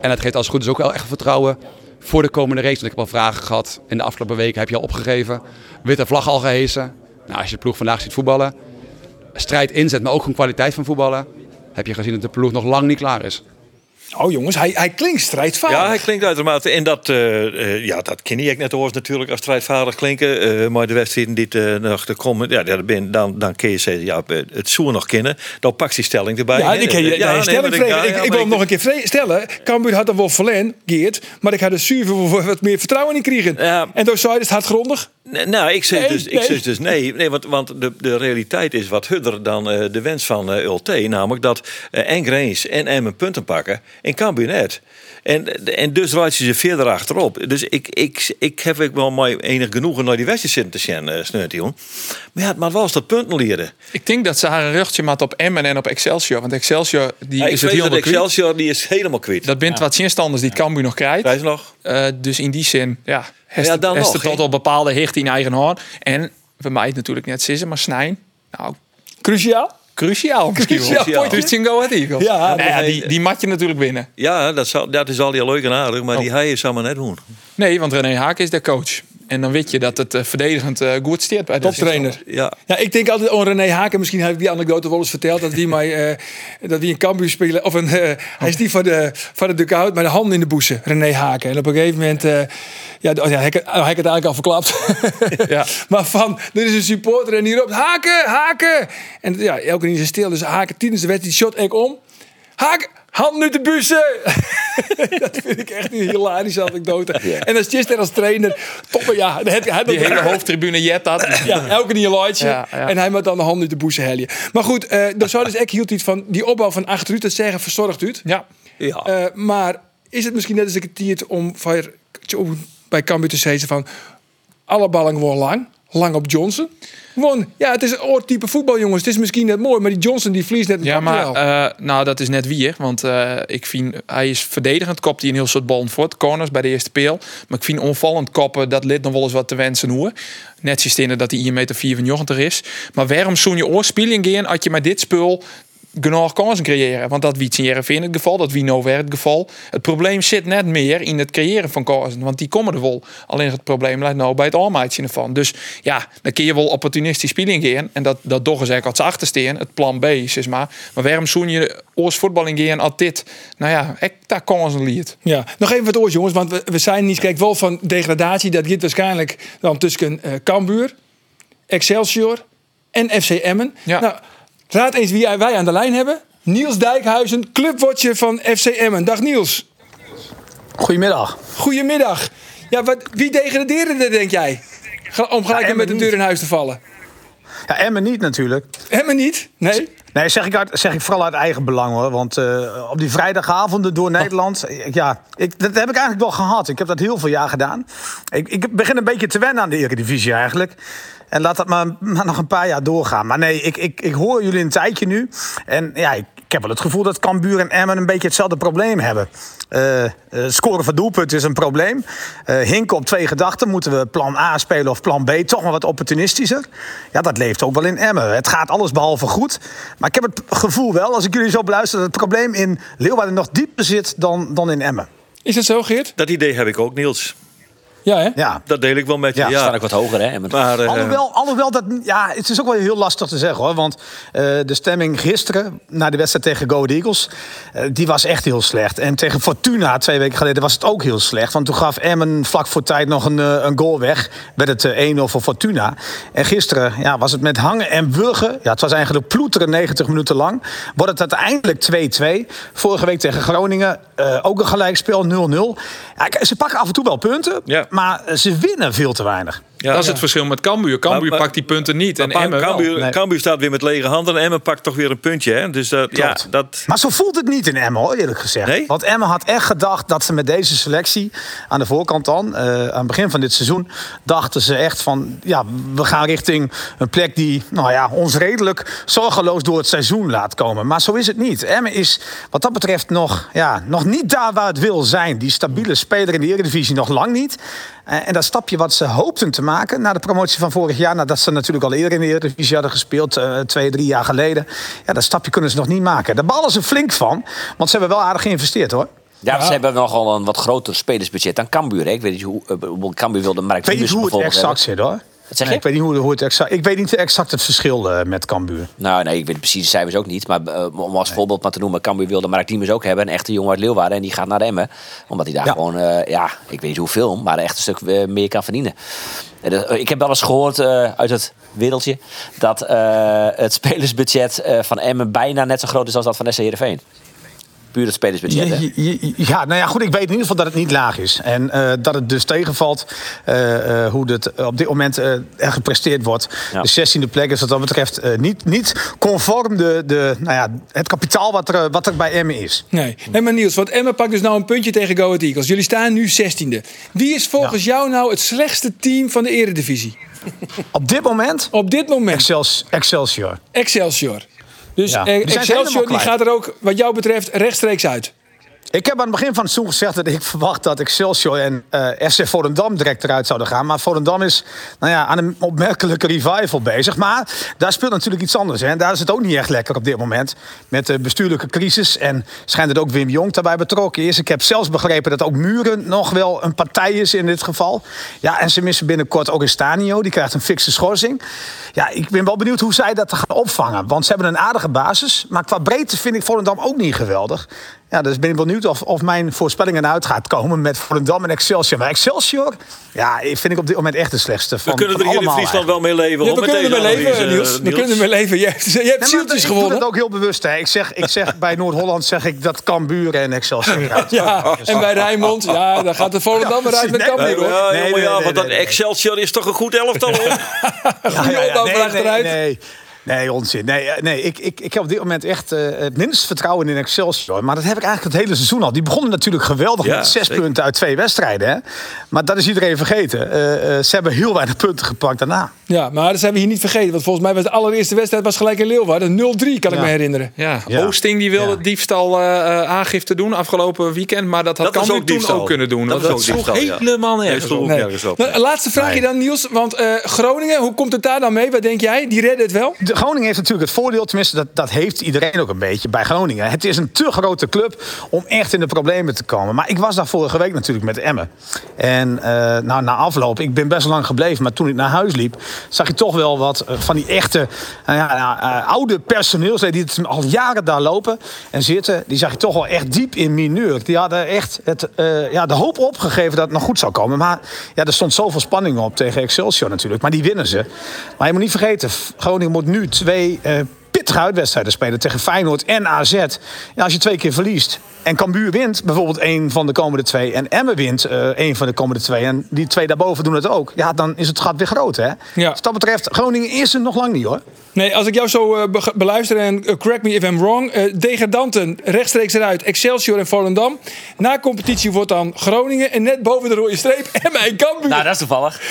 En het geeft als goed is ook wel echt vertrouwen voor de komende race. Want ik heb al vragen gehad in de afgelopen weken. Heb je al opgegeven? Witte vlag al gehesen? Nou, als je de ploeg vandaag ziet voetballen. Strijd inzet, maar ook gewoon kwaliteit van voetballen. Heb je gezien dat de ploeg nog lang niet klaar is. Oh jongens, hij, hij klinkt strijdvaardig. Ja, hij klinkt uitermate. En dat, eh, eh, ja, dat ken ik net oors natuurlijk als strijdvaardig klinken. Eh, maar de wedstrijden die nog te komen, ja, dat ben, dan, dan kun je zeggen, ja, het zoer nog kennen. Dan pakt die stelling erbij. Ja, ik, je, ja, nee, stelling maar vregen. ja, ik, ja, ik maar wil hem nog een keer stellen. Cambuur had er wel verlen, Geert. Maar ik had er zuur wat meer vertrouwen in kregen. En toen zei het hardgrondig. Nou, ik zeg Nee, dus, ik nee. zeg dus nee. nee want, want de, de realiteit is wat hudder dan de wens van eh Ulte. Namelijk dat eh en Grains en Emmen punten pakken en Cambuur net. En, en dus draait ze ze verder achterop. Dus ik, ik, ik heb ook wel maar enig genoegen naar die wedstrijd zitten te zien, uh, Sneution. Maar ja, maar wel eens dat punten leren. Ik denk dat ze haar een rugtje maakt op Emmen en op Excelsior. Want Excelsior die Ja, ik is het dat kwijt. Excelsior die is helemaal kwijt. Dat bent wat zinstanders die Cambuur nog krijgt. Prijs nog? Eh, dus in die zin, ja, heeft Ja, het- dan nog, het tot op bepaalde hicht in eigen hand. En we mij het natuurlijk net sissen, maar Snijn, nou, Cruciaal. Cruciaal misschien Cruciaal wel. Christian Go Ahead Eagles. Ja, Nou ja, die, die mat je natuurlijk winnen. Ja, dat, zal, dat is al heel leuk en aardig. Maar Oh. die hij zou maar net doen. Nee, want René Haak is de coach. En dan weet je dat het eh, verdedigend eh, goed steert bij de Toptrainer. Ja. Ja, ik denk altijd aan René Haken. Misschien heb ik die anekdote wel eens verteld. Dat wie (laughs) mij, eh, dat wie een Cambuur spelen. Of een, hij is niet van de, van de dugout, maar de handen in de boezen. René Haken. En op een gegeven moment. eh, ja, oh ja, hij, hij had het eigenlijk al verklapt. (laughs) Ja. (laughs) maar van, er is een supporter en die roept: Haken, Haken. En ja, elke keer is het stil. Dus Haken tijdens de wedstrijd shot ik om. Haken, handen uit de bussen. (laughs) dat vind ik echt een hilarische anekdote. En als Chester als trainer. Toppen, ja. Dan heb je, hij Die hele hoofdtribune jet dat. ja, elke. Ja, ja. En hij moet dan de hand uit de boezen heljen. Maar goed, eh dan zou dus echt hield iets van die opbouw van achteruit. Dat zeggen verzorgd uit. Ja. Ja. Eh, maar is het misschien net als ik het tiert om bij Cambuur te zeggen van alle ballen gewoon lang. Lang op Johnson. Gewoon, ja, het is een oortype voetbal, jongens. Het is misschien net mooi, maar die Johnson die verliest net een Ja, maar eh, nou, dat is net wie. Want eh, ik vind, hij is verdedigend, kopt hij een heel soort ballen voort. Corners bij de eerste peel. Maar ik vind onvallend koppen, dat lid nog wel eens wat te wensen hoor. Net ziet dat hij 1 meter 94 is. Maar waarom zo'n je oorspieling gaan als je met dit spul genoeg kansen creëren? Want dat wie in Jereveen het geval, dat wie nou het geval. Het probleem zit net meer in het creëren van kansen. Want die komen er wel. Alleen het probleem ligt nou bij het almaatje ervan. Dus ja, dan kun je wel opportunistisch spelen gaan. En dat, dat doch is eigenlijk wat ze achtersteen. Het plan B, zeg maar. Maar waarom zoen je oors voetballing gaan als dit? Nou ja, ik, daar kansen liet. Ja, nog even wat oors, jongens. Want we, we zijn niet, kijk, wel van degradatie. Dat gaat waarschijnlijk dan tussen eh Cambuur, Excelsior en FC Emmen. Ja. Nou, raad eens wie wij aan de lijn hebben. Niels Dijkhuizen, clubwatcher van FC Emmen. Dag Niels. Goedemiddag. Goedemiddag. Ja, wat, wie degradeerde er, denk jij? Om gelijk Ja, met de deur in huis te vallen. Ja, Emmen niet natuurlijk. Emmen niet? Nee? Nee, zeg ik, uit, zeg ik vooral uit eigen belang hoor. Want eh, op die vrijdagavonden door Nederland, ik- ja, ik, dat heb ik eigenlijk wel gehad. Ik heb dat heel veel jaar gedaan. Ik, ik begin een beetje te wennen aan de Eredivisie eigenlijk. En laat dat maar, maar nog een paar jaar doorgaan. Maar nee, ik, ik, ik hoor jullie een tijdje nu. En ja, ik, ik heb wel het gevoel dat Cambuur en Emmen een beetje hetzelfde probleem hebben. Eh, eh, scoren van doelpunten is een probleem. Eh hinken op twee gedachten. Moeten we plan A spelen of plan B? Toch wel wat opportunistischer. Ja, dat leeft ook wel in Emmen. Het gaat alles behalve goed. Maar ik heb het gevoel wel, als ik jullie zo beluister... dat het probleem in Leeuwarden nog dieper zit dan, dan in Emmen. Is dat zo, Geert? Dat idee heb ik ook, Niels. Ja, hè? Ja. Dat deel ik wel met je. Ja, Ja, Staan ook wat hoger, hè? Maar, eh, Alhoewel, alhoewel dat, ja, het is ook wel heel lastig te zeggen hoor. Want eh, de stemming gisteren na de wedstrijd tegen Go Eagles, eh, die was echt heel slecht. En tegen Fortuna twee weken geleden was het ook heel slecht. Want toen gaf Emmen vlak voor tijd nog een, een goal weg. Werd het eh, 1-0 voor Fortuna. En gisteren ja, was het met hangen en wurgen. Ja, het was eigenlijk ploeteren 90 minuten lang. Wordt het uiteindelijk 2-2. Vorige week tegen Groningen eh, ook een gelijkspel 0-0. Ja, kijk, ze pakken af en toe wel punten, Ja. Maar ze winnen veel te weinig. Ja. dat is het verschil met Cambuur. Cambuur pakt die punten niet. En Emmen. Cambuur, Nee. Cambuur staat weer met lege handen en Emmen pakt toch weer een puntje. Hè? Dus dat, ja, Klopt. dat, Maar zo voelt het niet in Emmen, hoor, eerlijk gezegd. Nee? Want Emmen had echt gedacht dat ze met deze selectie... aan de voorkant dan, eh, aan het begin van dit seizoen... dachten ze echt van, ja, we gaan richting een plek... die nou ja, ons redelijk zorgeloos door het seizoen laat komen. Maar zo is het niet. Emmen is wat dat betreft nog, ja, nog niet daar waar het wil zijn. Die stabiele speler in de Eredivisie nog lang niet. Eh, en dat stapje wat ze hoopten te maken na de promotie van vorig jaar... nadat ze natuurlijk al eerder in de Eredivisie hadden gespeeld... eh, twee, drie jaar geleden. Ja, dat stapje kunnen ze nog niet maken. Daar ballen ze flink van, want ze hebben wel aardig geïnvesteerd hoor. Ja, ze hebben nogal een wat groter spelersbudget dan Cambuur. Hè? Ik weet niet hoe uh, Cambuur wil de markt Ik weet niet hoe het exact zit hoor. Wat zeg Nee, je? ik weet niet hoe, hoe het exact. Ik weet niet exact het verschil eh, met Cambuur. Nou, nee, ik weet precies de cijfers ook niet. Maar eh, om als voorbeeld maar te noemen, Cambuur wilde Mark Diemers ook hebben. Een echte jongen uit Leeuwarden. En die gaat naar Emmen. Omdat hij daar Ja. gewoon, eh, ja, ik weet niet hoeveel, maar echt een stuk meer kan verdienen. Ik heb wel eens gehoord eh, uit het wereldje dat het (laughs) spelersbudget van Emmen bijna net zo groot is als dat van SC Heerenveen. Puur het spelersbudget, hè? Ja, nou ja, goed. Ik weet in ieder geval dat het niet laag is. En eh, dat het dus tegenvalt eh, eh, hoe het op dit moment er gepresteerd wordt. Ja. De 16e plek is wat dat betreft eh, niet, niet conform de, de, nou ja, het kapitaal wat er, wat er bij Emmen is. Nee. nee, maar Niels, want Emma pakt dus nou een puntje tegen Go Ahead Eagles. Jullie staan nu 16e. Wie is volgens jou nou het slechtste team van de eredivisie? Op dit moment Op dit moment Excels, Excelsior. Excelsior. Dus Ja. eh, Excelsior die gaat er ook, wat jou betreft, rechtstreeks uit. Ik heb aan het begin van het seizoen gezegd dat ik (laughs) verwacht dat Excelsior en eh SC Volendam direct eruit zouden gaan. Maar Volendam is nou ja, aan een opmerkelijke revival bezig. Maar daar speelt natuurlijk iets anders. Hè. Daar is het ook niet echt lekker op dit moment. Met de bestuurlijke crisis. En schijnt het ook Wim Jong daarbij betrokken is. Ik heb zelfs begrepen dat ook Muren nog wel een partij is in dit geval. Ja, en ze missen binnenkort ook Estanio. Die krijgt een fikse schorsing. Ja, ik ben wel benieuwd hoe zij dat gaan opvangen. Want ze hebben een aardige basis. Maar qua breedte vind ik Volendam ook niet geweldig. Ja, dus ben ik benieuwd of, of mijn voorspellingen uit gaat komen met Volendam en Excelsior. Maar Excelsior, ja, vind ik op dit moment echt de slechtste van We kunnen van er hier in Friesland wel mee leven. Ja, we met kunnen deze ermee leven, Niels. We kunnen ermee leven. Je hebt, je hebt Nee, maar zieltjes ik doe gewonnen. het ook heel bewust. Hè. Ik zeg, ik zeg bij Noord-Holland zeg ik dat Cambuur en Excelsior (laughs) eruit Ja, en bij Rijnmond, ja, dan gaat de Volendam weer uit met Nee, Cambuur, hoor. Ja, Nee, jongen, nee, ja, nee, want dat nee, nee. Excelsior is toch een goed elftal hoor. (laughs) Goeie opbouw van nee. Nee, nee, nee, onzin. Nee, eh, nee ik, ik, ik heb op dit moment echt eh, het minste vertrouwen in Excelsior. Maar dat heb ik eigenlijk het hele seizoen al. Die begonnen natuurlijk geweldig Ja, met zes zeker. punten uit twee wedstrijden. Hè? Maar dat is iedereen vergeten. Eh, eh, ze hebben heel weinig punten gepakt daarna. Ja, maar dat zijn we hier niet vergeten. Want volgens mij was de allereerste wedstrijd was gelijk in Leeuwarden. 0-3 kan ik me herinneren. Ja, Ja. Oosting die wilde Ja. diefstal eh, eh, aangifte doen afgelopen weekend. Maar dat had Dat Cambuur ook toen diefstal. ook kunnen doen. Dat Dat, was ook sloeg diefstal, ja. helemaal Nee, nergens op. Nou, laatste vraagje dan, Niels. Want eh, Groningen, hoe komt het daar dan mee? Wat denk jij? Die redden het wel? De Groningen heeft natuurlijk het voordeel, tenminste dat, dat heeft iedereen ook een beetje bij Groningen. Het is een te grote club om echt in de problemen te komen. Maar ik was daar vorige week natuurlijk met Emmen. En eh, nou, na afloop, ik ben best lang gebleven, maar toen ik naar huis liep, zag je toch wel wat eh, van die echte nou ja, nou, eh, oude personeelsleden die het al jaren daar lopen en zitten. Die zag je toch wel echt diep in mineur. Die hadden echt het, ja, de hoop opgegeven dat het nog goed zou komen. Maar ja, er stond zoveel spanning op tegen Excelsior natuurlijk. Maar die winnen ze. Maar je moet niet vergeten, Groningen moet nu twee eh, pittige uitwedstrijden spelen tegen Feyenoord en AZ. Ja, als je twee keer verliest en Cambuur wint bijvoorbeeld één van de komende twee... en Emmen wint eh één van de komende twee... en die twee daarboven doen het ook... ja, dan is het gat weer groot, hè? Ja. Dus dat betreft, Groningen is er nog lang niet, hoor. Nee, als ik jou zo eh, be- beluister en eh, correct me if I'm wrong. eh, degradanten rechtstreeks eruit. Excelsior en Volendam. Na competitie wordt dan Groningen. En net boven de rode streep (laughs) en mijn Cambuur. Nou, dat is toevallig. (laughs)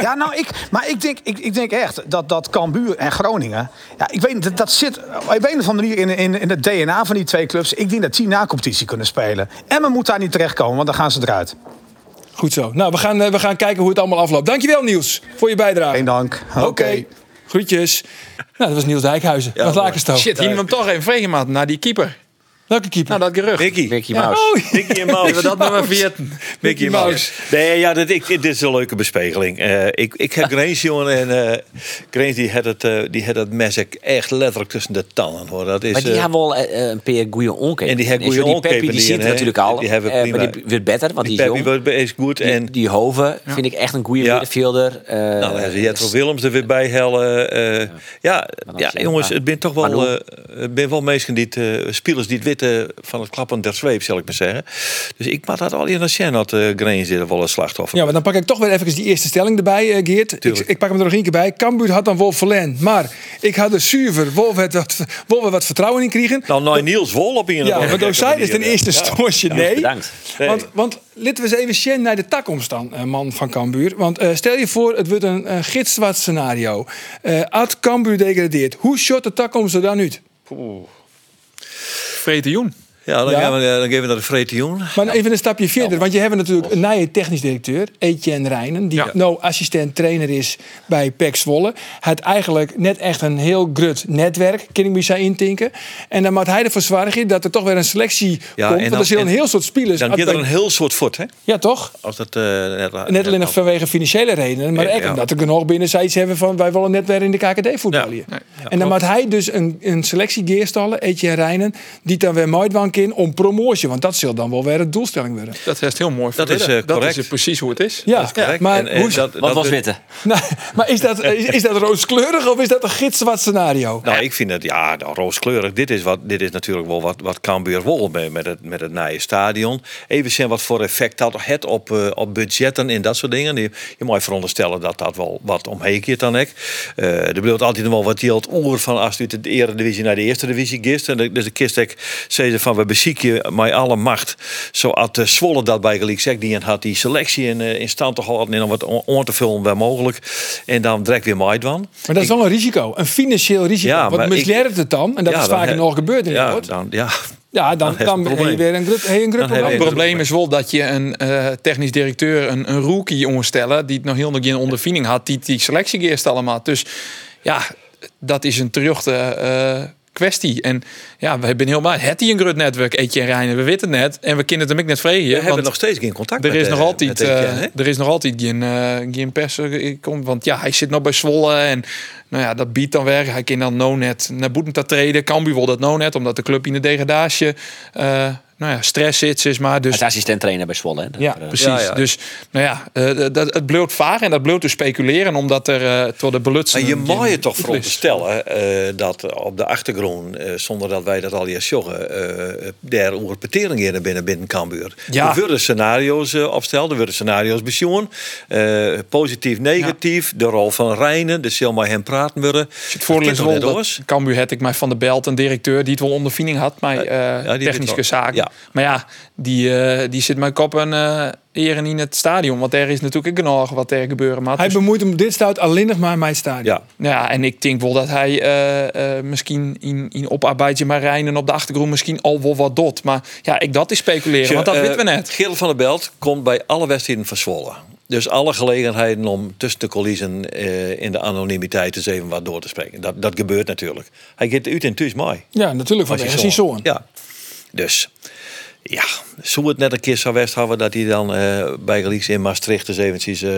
Ja, nou, ik, maar ik denk, ik, ik denk echt dat, dat Cambuur en Groningen... Ja, ik weet niet, dat, dat zit op een of andere manier in, in, in het DNA van die twee clubs. Ik denk dat die na competitie kunnen spelen. Emmen moet daar niet terechtkomen, want dan gaan ze eruit. Goed zo. Nou, we gaan, eh, we gaan kijken hoe het allemaal afloopt. Dankjewel Niels voor je bijdrage. Geen dank. Oké. Groetjes. Nou, dat was Niels Dijkhuizen. Ja, Lakenstoot. Shit, hier hem toch even vregen, maat, naar die keeper. Welke keeper? Nou, dat gerucht. Mickey. Mickey Ja, Mouse. oh, Mickey en Mouse. Dat nummer 14? Mickey Mouse. Nee, ja, dat, ik, dit is een leuke bespegeling. Eh, ik, ik heb Grace, jongen, en eh Grace die had, het, eh, die had het mes echt letterlijk tussen de tanden. Hoor. Dat is, Maar die hebben wel een paar goede onkepen. En die hebben goede Die onkepen, Peppi die die zit en, natuurlijk al. die hebben Eh, prima. maar die wordt beter, want die, die is jong. wordt- is goed. Die, En die Hoven vind ik echt een goede Ja. middenvelder. Eh, nou, je het Willems er weer bij hellen. eh, ja, ja, jongens, ja. het ben toch wel, eh, ben wel mensen die het, eh, spelers die het van het klappen der zweep, zal ik maar zeggen. Dus ik maak dat al in de scène dat uh, Grace er wel een slachtoffer. Ja, maar dan pak ik toch weer even die eerste stelling erbij, eh, Geert. Ik, Tuurlijk. ik pak hem er nog één keer bij. Cambuur had dan Wolf Verlen. Maar ik had er zuiver Wolf het wat, Wolf wat vertrouwen in kregen. Nou, nou Niels Wol op in Ja, want ook zij is ten eerste stoortje nee. Bedankt. Nee. Want, want laten we eens even zien naar de toekomst dan, eh, man van Cambuur. Want eh, stel je voor, het wordt een, een gidswart scenario. Eh Ad Cambuur degradeert. Hoe short de toekomst er dan uit? Vretejoen. Ja, dan, Ja. Gaan we, eh, dan geven we naar de Vreetioen. Maar even een stapje verder, want je hebt natuurlijk een nieuwe technisch directeur, Etienne Rijnen, die Ja. nou assistent trainer is bij PEC Zwolle. Hij had eigenlijk net echt een heel grut netwerk, kan ik me zo intinken. En dan moet hij ervoor zorgen dat er toch weer een selectie komt, want dan- er zijn een en heel soort spelers. Dan gaat er een heel soort voet, hè? Ja, toch? Als dat, eh, net, Net alleen nog vanwege financiële redenen, maar echt omdat er genoeg binnen zoiets hebben van wij willen net weer in de KKD voetballen. En dan moet hij dus een, een selectie geerstallen, Etienne Rijnen, die dan weer In om promotie, want dat zal dan wel weer de doelstelling worden. Dat is heel mooi Dat is, eh, Dat correct. is precies hoe het is. Ja, correct. maar En, hoe, dat- Wat dat- was witte? (laughs) nou, maar is dat, is, is dat rooskleurig of is dat een gidswat scenario? Nou, ik vind het, ja, nou, rooskleurig. Dit is, wat, dit is natuurlijk wel wat, wat Cambuur wil met, met, het, met het nieuwe stadion. Even zien wat voor effect dat het op, eh, op budgetten en dat soort dingen. Je, je moet veronderstellen dat dat wel wat omheen keert dan ik. Eh er blijft altijd nog wel wat geld oer van als uit de eredivisie naar de eerste divisie gist. En de- dus de kist ik zei ze van we bezieken met alle macht. Zoals de Zwolle dat bij gelijk zegt. Die had die selectie in, eh, in stand toch al en dan wat on, te vullen waar mogelijk. En dan direct weer Maidwan. Maar dat is wel een risico, een financieel risico. Ja, Want maar misleert het dan, en dat Ja, is vaak nog gebeurd in ja, Nederland. dan, ja, Ja, dan, (laughs) dan dan heb je weer een probleem. Het probleem is wel dat je een eh, technisch directeur, een, een rookie onderstellen, die het nog heel nog geen ondervinding had, die die selectie eerst allemaal. Dus ja, dat is een terugte eh, kwestie. En ja, we hebben heel maar het hij een groot netwerk, Eetje en Reinen, we weten het net. En we kunnen het hem net vregen. We hebben nog steeds geen contact er met is eh, nog altijd, met Etienne, eh, er is nog altijd geen, eh geen pers. eh, Want ja, hij zit nog bij Zwolle en nou ja, dat biedt dan weg. Hij kan dan no net naar Boetenta treden. Cambuur wil dat no net, omdat de club in de degradatie eh, nou ja, stress zit, is maar. Dus Als assistent trainer bij Zwolle. hè. Dat, ja, eh, precies. Ja, ja. Dus nou ja, eh, dat, het bloot vaar en dat bloot te speculeren, omdat er uh, tot de belutsen. Maar je mag je toch voor veronderstellen eh dat op de achtergrond, eh, zonder dat wij dat al eens joggen, eh daar interpreteringen in binnen binnen Cambuur. Ja. Er worden scenario's opsteld, er worden scenario's bezoen. eh positief, negatief, de rol van Rijnen, de maar hem praten worden. Het voordeel is Dat wel? Cambuur had ik mij van de Belt een directeur die het wel ondervinding had, maar eh technische zaken. Ja. Maar ja, die, eh, die zit mijn kop eh eren in het stadion, want er is natuurlijk ook genoeg wat er gebeuren mag. Hij Dus- bemoeit hem dit stout alleen nog maar het stadion. Ja, Ja, en ik denk wel dat hij eh, eh, misschien in, in oparbeidje maar Rijnen op de achtergrond misschien al wel wat dot. Maar ja, ik dat is speculeren, want dat weten we net. Geel van der Belt komt bij alle wedstrijden van Zwolle. Dus alle gelegenheden om tussen de coulissen eh, in de anonimiteit eens even wat door te spreken. Dat, dat gebeurt natuurlijk. Hij gaat uit en thuis mooi. Ja, natuurlijk van de zoon. Ja. Dus ja, zou het net een keer zo west hebben dat hij dan eh, bij Gelieks in Maastricht eens eventjes eh,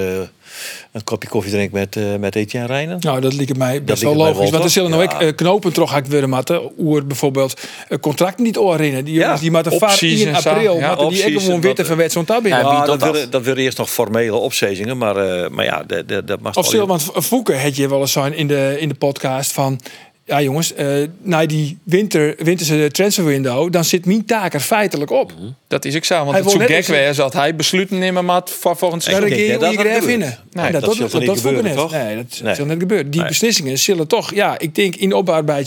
een kopje koffie drinkt met, eh met Etienne Rijnen? Nou, dat lijkt mij best wel logisch. Want er zullen toch? nou ook Ja. eh, knopen toch ik weer matten. Oer bijvoorbeeld contracten niet oorrinnen. Die jongens Ja, die moeten vaak in zo. april. Ja, die ook gewoon van wat zo'n tab in. Ja, Ja, dat, dat? willen, dat willen eerst nog formele opzegingen, maar, eh, maar ja, dat, dat, dat mag Of stil, want Voeken had je wel eens zijn in de, in de podcast van... Ja jongens, eh na die winter, winterse transfer window... dan zit mijn taak er feitelijk op. Dat is ik zo, want Hij het zo gek weer zat hij besluiten nemen maat voor volgend seizoen. kun je denk dat dat vinden. Nee, dat, dat dat, dat, dat gebeuren, net. toch? Nee, dat Nee. zal net gebeuren. Die Nee. beslissingen zullen toch... Ja, ik denk in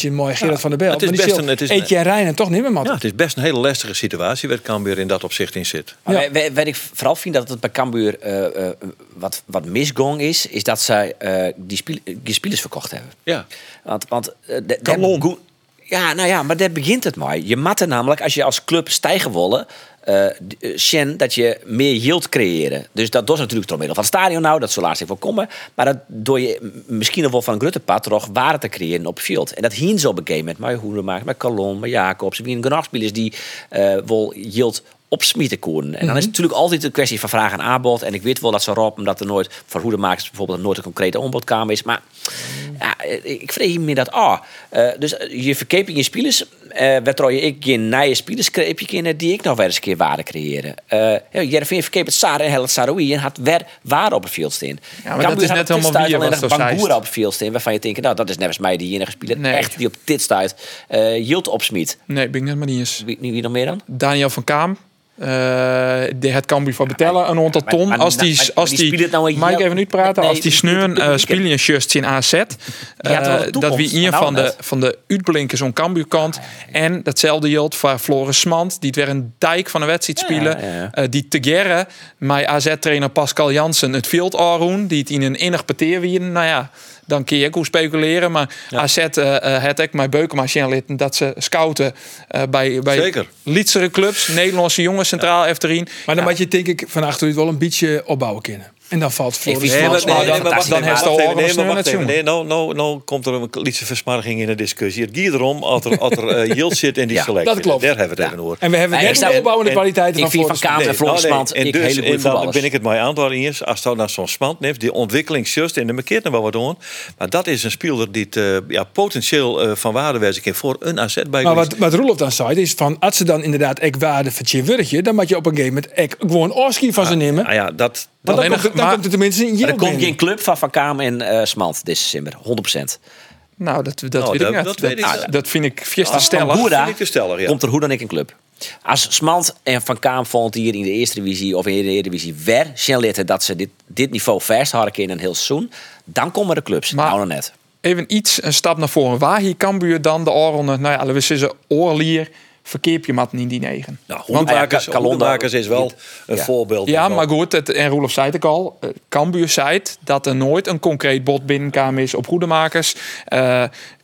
een mooi Gerard van der Belt. het is maar best een- het is- en Rijn toch niet meer Ja, het is best een hele lastige situatie waar Cambuur in dat opzicht in zit. Maar Ja. wat ik vooral vind dat het bij Cambuur eh, eh, wat, wat misgong is, is dat zij eh, die, spiel, die spelers verkocht hebben. Ja. Want, want de- de- goe- Ja, nou ja, maar daar begint het maar. Je matte namelijk, als je als club stijgen willen, eh, d- eh, Shen, dat je meer yield creëren. Dus dat doet natuurlijk door middel van het stadion nou, dat zal laatst even komen. Maar dat door je misschien nog wel van Gruttepad toch waarde te creëren op veld. En dat hien zo moment met Hoedemaak, met Calon, met Jacobs. Wie een genoeg die eh wel yield opsmieten koeren. En dan is het natuurlijk altijd een kwestie van vraag en aanbod. En ik weet wel dat ze roepen dat er nooit voor hoedemakers bijvoorbeeld nooit een concrete aanbodkamer is. Maar ja, ik vrees me dat ah. Eh, dus eh, je verkeping je spelers, eh waardoor je ik geen nieuwe spelers kreeg je die ik nog weer eens een keer waarde creëren. Ja, Jervin verkeep het Sar en Hellet Saroui en had weer waarde op het veld staan. maar dat is net helemaal wie je was, zeist. op het veld staan, waarvan je denkt, nou dat is net als mij die enige speler Nee. echt die op dit stuit eh yield opsmiet. Nee, ben ik net maar niet eens. Wie, wie nog meer dan? Daniel van Kaam. Eh die het Cambuur van betellen een maar- ton. maar- als die, maar- als die nou mag ik even niet praten? Nee, als die sneuren uh, spelen shirts in AZ. eh, dat wie een nou van de, net. van de uitblinkers aan Cambuur kant. En datzelfde geldt voor Floris Smant. Die het weer een dijk van een wedstrijd spelen. die Tegere, mijn AZ-trainer Pascal Jansen, het veld aanroen. Die het in een innig peteer wie. Nou ja, dan kun je ook hoe speculeren. Maar AZ eh eh, het ik mijn Beukema litten dat ze scouten eh, bij, bij Zeker. Lietsere clubs, Nederlandse jongens centraal efterin. Maar dan moet je denk ik van achteruit wel een beetje opbouwen kunnen. En dan valt Floris Nee, maar- dan- dan heeft de nee, maar met nou, nou, nou komt er een lietse versmarging in de discussie. Het gaat erom als er, als er eh, (laughs) yield zit in die Ja, selectie. dat klopt. Daar hebben we het even over. En we hebben ik de opbouwende en- kwaliteiten ik van vind van Floris Kamer en nou, Floris Smant En ik dus, hele en dan ben ik het mij antwoord eens. Als je naar zo'n Smant neemt, die ontwikkeling just en de markeert nog wel wat doen. Maar dat is een speler die het, eh, ja, potentieel eh, van waarde voor een AZ bij Maar wat, wat Roelof dan zei, is van als ze dan inderdaad ek waarde van je wurkje, dan moet je op een gegeven moment ek gewoon Oski van ze nemen. Nou ja, dat, Want dan, komt, het- dan maar- komt tenminste in Maar er komt geen club van Van Kamer en eh Smant dit december. 100%. Nou, dat, dat Nou, weet dat- ik niet. dat Dat, weet ik ah, dat vind ik fiesta vind ik te stellig, ja. komt er hoe dan ik een club. Als Smant en Van Kaam vond hier in de eerste divisie of in de Eredivisie weer litten dat ze dit, dit niveau vasthouden in een heel seizoen, dan komen de clubs. Maar- nou nog net. Even iets, een stap naar voren. Waar hier Cambuur dan de oorronde, nou ja, we zeggen, oorlier, verkeep je mat niet die negen. nou, Want- Hoedemakers, Ja, Kalonda- Hoedemakers is wel een Ja. voorbeeld. Ja, maar goed, het, en Roelof zei het ook al. eh, Cambuur zei het, dat er nooit een concreet bod binnenkwam is op goedemakers. Eh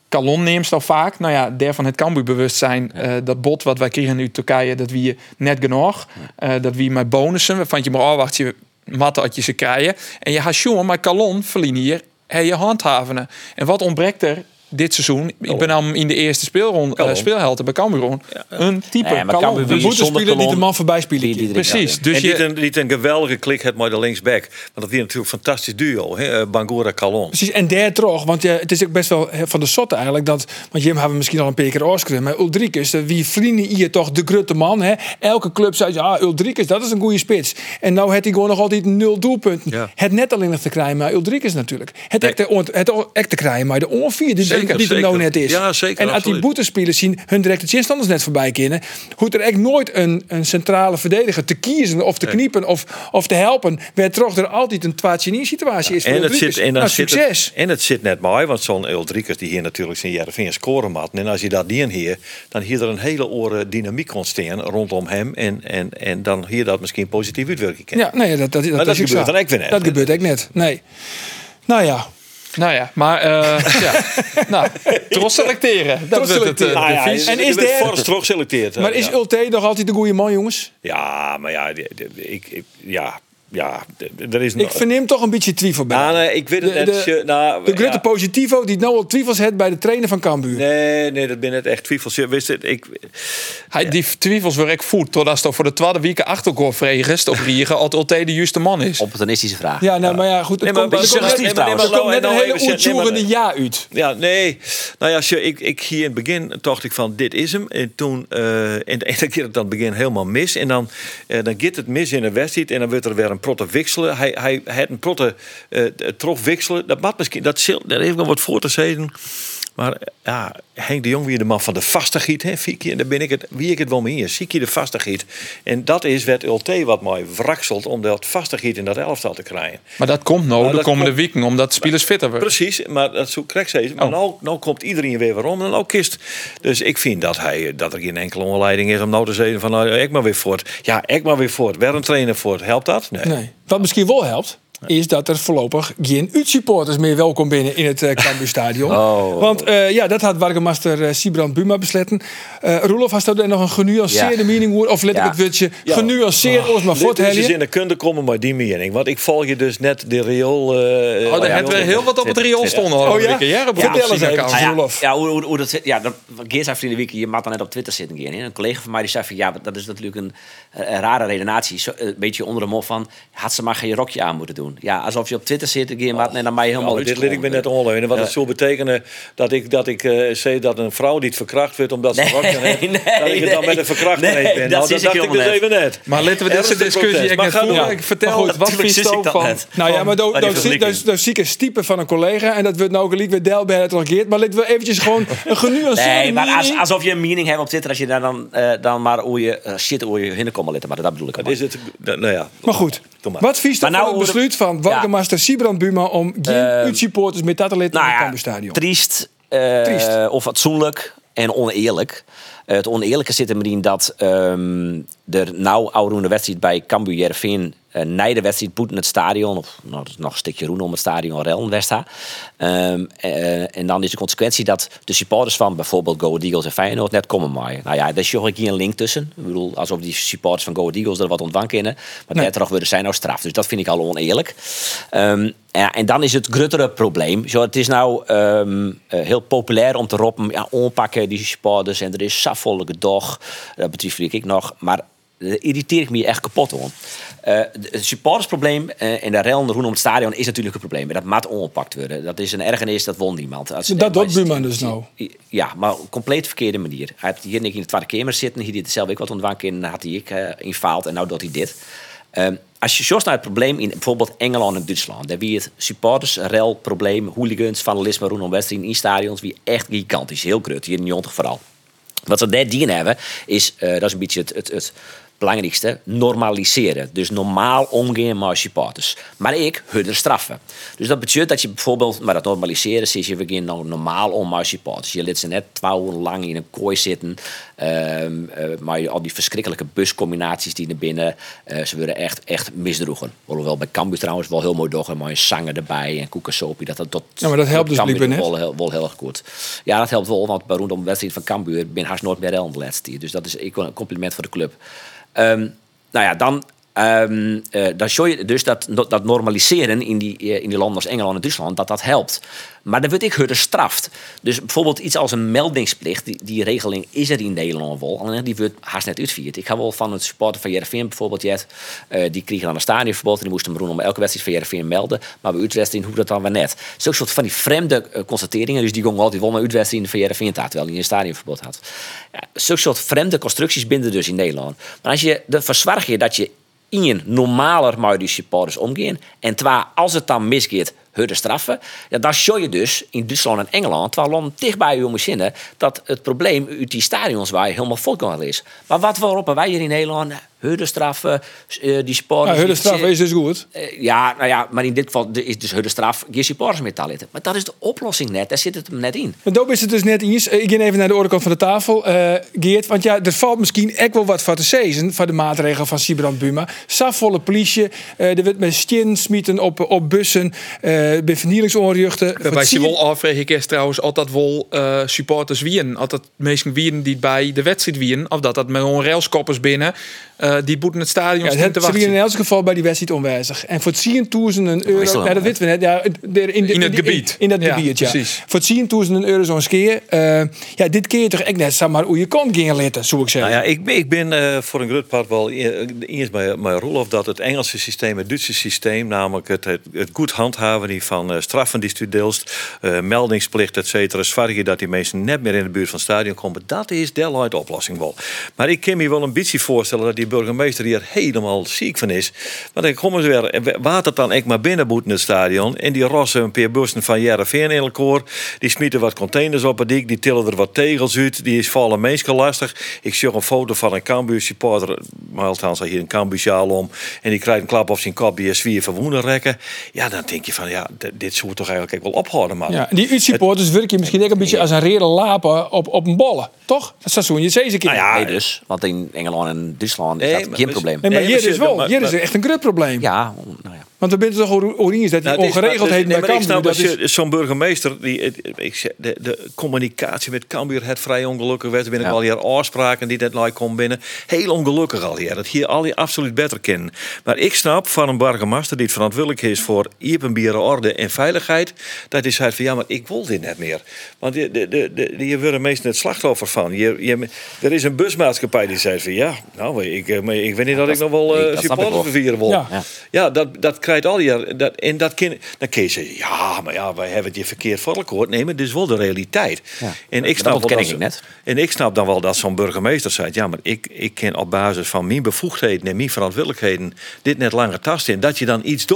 Kalon neemt al vaak. Nou ja, daarvan het Cambuur bewustzijn. eh, dat bod wat wij kregen uit Turkije, dat wie net genoeg. Eh, dat wie met bonussen, waarvan je maar afwacht, je matten had je ze krijgen. En je gaat jongen, maar Kalon verliezen hier hij je handhavenen. En wat ontbreekt er dit seizoen? Ik ben dan in de eerste speelronde, eh, Kalon. speelhelte bij Cambuur. Een type Nee, maar Kalon. Cambuur zonder spelen die de man voorbij spelen. die- die- Precies. Dus en je, een, die een geweldige klik had met de linksback. Want dat was natuurlijk een fantastisch duo. Hè? eh, Bangura Calon. Precies, en daar toch, want ja, het is ook best wel eh, van de sotte eigenlijk dat, want Jim hebben we misschien al een paar keer afgeschreven, maar Ulrikes, eh, wie vrienden hier toch de grote man, hè? Elke club zei, ja, Ulrikes, dat is een goede spits. En nou heeft hij gewoon nog altijd nul doelpunten. Ja. Het net alleen nog te krijgen, maar Ulrikes natuurlijk. Het echt te, ont- het echt te krijgen, maar de onvier Zeker, die er zeker. nou net is. Ja, zeker, En als die boetespelers zien hun directe chinstanders net voorbij kennen, hoeft er echt nooit een, een centrale verdediger te kiezen of te kniepen of, of te helpen, werd toch er altijd een twaatje situatie is En het, zit, en, dan Nou, zit succes. het, en het zit net mooi, want zo'n Uldrikers die hier natuurlijk zijn Jereveen scoren mat. En als je dat die hier, dan hier er een hele oren dynamiek ontstaan rondom hem. En, en, en dan hier dat misschien positief uitwerken kan. Ja, nee, dat, dat, dat, dat is ook gebeurt dan ook weer net. Dat gebeurt ook net. Nee. Nou ja, Nou ja, maar eh (laughs) ja. nou, trots selecteren. Dat Trots wordt het, eh, ja, devies. En is de Forrest terug geselecteerd. hè, maar is ja. Ulte nog altijd de goede man, jongens? Ja, maar ja, ik, ik, ja, ja, er is Ik verneem toch een beetje twijfel bij. Nou, nee, ik weet het De- net. de- je- nou, de grote ja. positivo die nou al twijfels heeft bij de trainer van Cambuur. Nee, nee, dat ben net echt twijfels. Je Wist het, ik, Hij, die twijfels weer ik voet totdat ze voor de tweede week achterkoor vregest of riegen als Ulte de juiste man is. Opportunistische vraag. Ja, nou, maar ja, goed. Nee, Er maar- komt, maar- komt net, nee, nee, maar- komt net nou, een hele even zeggen, nee, maar- oertjoerende ja uit. Ja, nee. Nou ja, als je, ik, ik hier in het begin dacht ik van dit is hem. En toen, eh en, en dan gaat het dan begin helemaal mis. En dan, eh, dan gaat het mis in de wedstrijd. En dan wordt er weer een protte wisselen. Hij, hij had een protte eh trof wisselen. Dat misschien, dat, daar heeft nog wat voor te zeggen. Maar ja, Henk de Jong weer de man van de vastigheid. Hè, Fieke, en daar ben ik het, wie ik het wel mee. Zie je de vastigheid. En dat is wat Ulte wat mooi wrakselt om dat vastigheid in dat elftal te krijgen. Maar dat komt nou Nou, de komende komt- weken, omdat spelers fitter worden. Precies, maar dat zo krijg ze. Maar Oh. nou, nou komt iedereen weer waarom en nou kist. Dus ik vind dat, hij, dat er geen enkele onleiding is om nou te zeggen van nou, ik maar weer voort. Ja, ik maar weer voort. Weer een trainer voort. Helpt dat? Nee. Nee. Wat misschien wel helpt, is dat er voorlopig geen U-supporters meer welkom binnen in het uh, Cambuurstadion. (laughs) Oh. Want eh, ja, dat had Wargemaster uh, Sibrand Buma besletten. Uh, Roelof, had daar nog een genuanceerde Ja. mening over? Of let ik Ja. het woordje Ja. genuanceerd ons maar Dit is helden? in de kunde komen maar die mening. Want ik volg je dus net de riool. eh Oh, daar hebben we heel wat op het riool stonden. Oh ja? ja, op Vertel het eens even. Nou ja, Roelof. ja, hoe, dat zit. Ja, Geert zei vrienden week, je mag dan net op Twitter zitten. Geen. Een collega van mij die zei van ja, dat is natuurlijk een, rare redenatie. Een beetje onder de mol van had ze maar geen rokje aan moeten doen. Ja, alsof je op Twitter zit, Geert, maar en dan mij helemaal iets dit liet ik me net onleunen. Wat Ja. het zou betekenen dat ik, dat ik eh zei dat een vrouw niet verkracht werd omdat ze Nee, heeft. (laughs) nee, dat ik het dan nee. met een verkrachter Nee, ben. dat Nou, dat ik dacht ik dus even net. Maar laten we deze discussie ik voeren. door. Ik vertel Maar goed, het. Wat natuurlijk vind je zie ik van? net. Nou ja, maar dat bij die zie ik dus een stiepe van een collega en dat wordt nou gelijk weer deel bij het. Maar laten we eventjes gewoon een genuanceerde Nee, maar alsof je een mening hebt op Twitter, als je daar dan, eh, dan maar hoe je eh, shit hoe je. Maar dat bedoel ik. Dat maar. is het. Nou ja. Maar goed, Maar. wat vies dan nou het besluit van Wargemaster Sibrand Buma om geen Ehm, U-supporters met dat lid in nou het ja, Cambuurstadion? triest, eh, Triest. of fatsoenlijk en oneerlijk. Het oneerlijke zit er in dat ehm er nou oude wedstrijd bij Cambuur Jervin uh, na de wedstrijd boeten het stadion, of nou, nog een stukje roen om het stadion Rellen Westa. Ehm, eh, en dan is de consequentie dat de supporters van bijvoorbeeld Go Eagles en Feyenoord net komen maaien. Nou ja, daar is toch hier een link tussen. Ik bedoel, alsof die supporters van Go Eagles er wat ontwang kennen. Maar Nee. net worden zijn nou straf. Dus dat vind ik al oneerlijk. Ehm, ja, en dan is het gruttere probleem. Zo, het is nou eh, heel populair om te roepen, ja, onpakken die supporters en er is saffollijke dag. Dat betreft ik nog. Maar daar irriteer ik me echt kapot hoor. Eh, het supportersprobleem eh, en de rel rondom het stadion is natuurlijk een probleem. Dat moet ongepakt worden. Dat is een ergernis, dat won niemand. Als- Dat doet Buurman dus nou. Ja, maar op compleet verkeerde manier. Hij heeft hier niet in de tweede kamer zitten. Hier deed zelf ook wat ontwanken in. Had hij ik eh infaald en nou doet hij dit. Ehm, als je zoals naar het probleem in bijvoorbeeld Engeland en Duitsland. Daar wie het supporters, rel, probleem, hooligans, vandalisme rondom wedstrijden in stadions. Wie echt gigantisch. Heel groot. Hier in Jontig vooral. Wat ze daar dienen hebben, is, eh, dat is een beetje het, het, het belangrijkste, normaliseren. Dus normaal omgaan met. Maar ik, hun straffen. Dus dat betekent dat je bijvoorbeeld, maar dat normaliseren, is je begint nou normaal om met. Je liet ze net twee uur lang in een kooi zitten. ehm, eh, maar je- al die verschrikkelijke buscombinaties die naar binnen, eh, ze worden echt, echt misdroegen. Hoewel bij Cambuur trouwens wel heel mooi doorgaan, maar zangen erbij en koekensopie. Dat, dat, dat, Ja, maar dat helpt dus blijkbaar net. wel heel, wel heel erg goed. Ja, dat helpt wel, want bij rondom de wedstrijd van Cambuur ben haast nooit meer rel de. Dus dat is ik een compliment voor de club. Ehm, nou ja, dan, ehm eh, dan zie je dus dat, dat normaliseren in die, eh, in die landen als Engeland en Duitsland, dat dat helpt. Maar dan word ik harder straft. Dus bijvoorbeeld iets als een meldingsplicht, die, die regeling is er in Nederland wel, alleen die wordt haast net uitvierd. Ik ga wel van het supporter van Jereveen bijvoorbeeld, jet, eh, die kregen dan een stadionverbod en die moesten hem om elke wedstrijd van Jereveen melden. Maar bij uitwedstrijd hoe dat dan weer net. Zo'n soort van die vreemde constateringen, dus die gingen altijd wel naar uitwedstrijden van Jereveen terwijl hij een stadionverbod had. Ja, Zo'n soort vreemde constructies binden dus in Nederland. Maar als je, dan verzorg je dat je in normaler met die supporters omgaan. En twee, als het dan misgaat, harde straffen. Ja, dan zie je dus in Duitsland en Engeland, waar landen dichtbij je zinnen, dat het probleem uit die stadions waar helemaal volkomen is. Maar wat roepen wij hier in Nederland? Harde straffen, eh, die supporters. Ja, hun die- straf is dus goed. eh, ja, nou ja, maar in dit geval is dus harde straf, geen supporters meer te laten. Maar dat is de oplossing net, daar zit het hem net in. Maar daar is het dus net eens. Ik ga even naar de oorkant van de tafel, eh, Geert. Want ja, er valt misschien echt wel wat voor te zeggen van de maatregelen van Sibrand Buma. Safvolle politie, eh er wordt met stien smieten op, op bussen, eh bij. Waarbij ze zie je- wel afvraag ik eerst trouwens altijd wel eh, supporters wien. Altijd mensen wien die bij de wedstrijd wien. Of dat dat met gewoon railskoppers binnen. Eh, die boeten het stadion Ja, waren in elk geval bij die wedstrijd onwijzig. En voor 10.000 euro, nou, dat weten we net, ja, de- in, de, In het gebied. In, dat Ja, gebied, ja. precies. Voor 10.000 euro zo'n skeer. eh, ja, dit keer toch echt net, zeg maar, hoe je kon gaan letten, zou ik zeggen. Nou ja, ik, ben- ik ben eh, voor een groot part wel e- eens bij, bij Roelof dat het Engelse systeem, het Duitse systeem, namelijk het, het, het goed handhaven die van straffen die je deelst, eh, meldingsplicht, et cetera, zorg je dat die mensen net meer in de buurt van het stadion komen. Dat is de oplossing wel. Maar ik kan me wel een beetje voorstellen dat die burgemeester hier helemaal ziek van is. Want ik kom eens weer, water dan ik maar binnen boeten het stadion en die rossen een paar bussen van Jereveen in elkaar. Die smieten wat containers op het dik, die tillen er wat tegels uit. Die is vallen mensen lastig. Ik zag een foto van een Cambuur supporter, maar althans hij hier een Cambuur sjaal om. En die krijgt een klap op zijn kop, die is zwier van rekken. Ja, dan denk je van, ja, dit zou toch eigenlijk ook wel ophouden, man. Ja, die uitsupporters werken misschien ook een beetje als een rere lapen op, op een bolle. Toch? Dat seizoen, je zei ze keer. Nou ja, Nee dus, want in Engeland en Duitsland is Nee, dat geen probleem. Nee, maar hier is wel, hier is echt een groot probleem. Ja, nou ja. Want er bent toch oranje dat die Nou, het is- ongeregeldheden nee, bij maar ik Cambuur. snap Dat dat is, je- zo'n burgemeester, die, het- ik zeg, de, de communicatie met Cambuur het vrij ongelukkig werd. Er binnen Ja. al hier afspraken die dat like komen binnen. Heel ongelukkig al hier. Dat hier al die absoluut beter kennen. Maar ik snap van een burgemeester die het verantwoordelijk is voor iepenbieren orde en veiligheid. Dat hij zei van ja, maar ik wil dit net meer. Want de, de, de, de, hier worden meestal het slachtoffer van. Je, je, er is een busmaatschappij die zei van ja, nou ik, eh, maar ik weet niet dat, ik nog wel uh, supporters vervieren wil. Ja. Ja. Ja, dat, dat krijgt al je. Dat, en dat kind, dan kun je zeggen, ja, maar ja, wij hebben het je verkeerd voor elkaar. Nee, maar dit is wel de realiteit. Ja. En ik Dat snap wel dat ik net. En ik snap dan wel dat zo'n burgemeester zegt, ja, maar ik, ik ken op basis van mijn bevoegdheden en mijn verantwoordelijkheden dit net langer tasten. En dat je dan iets doet.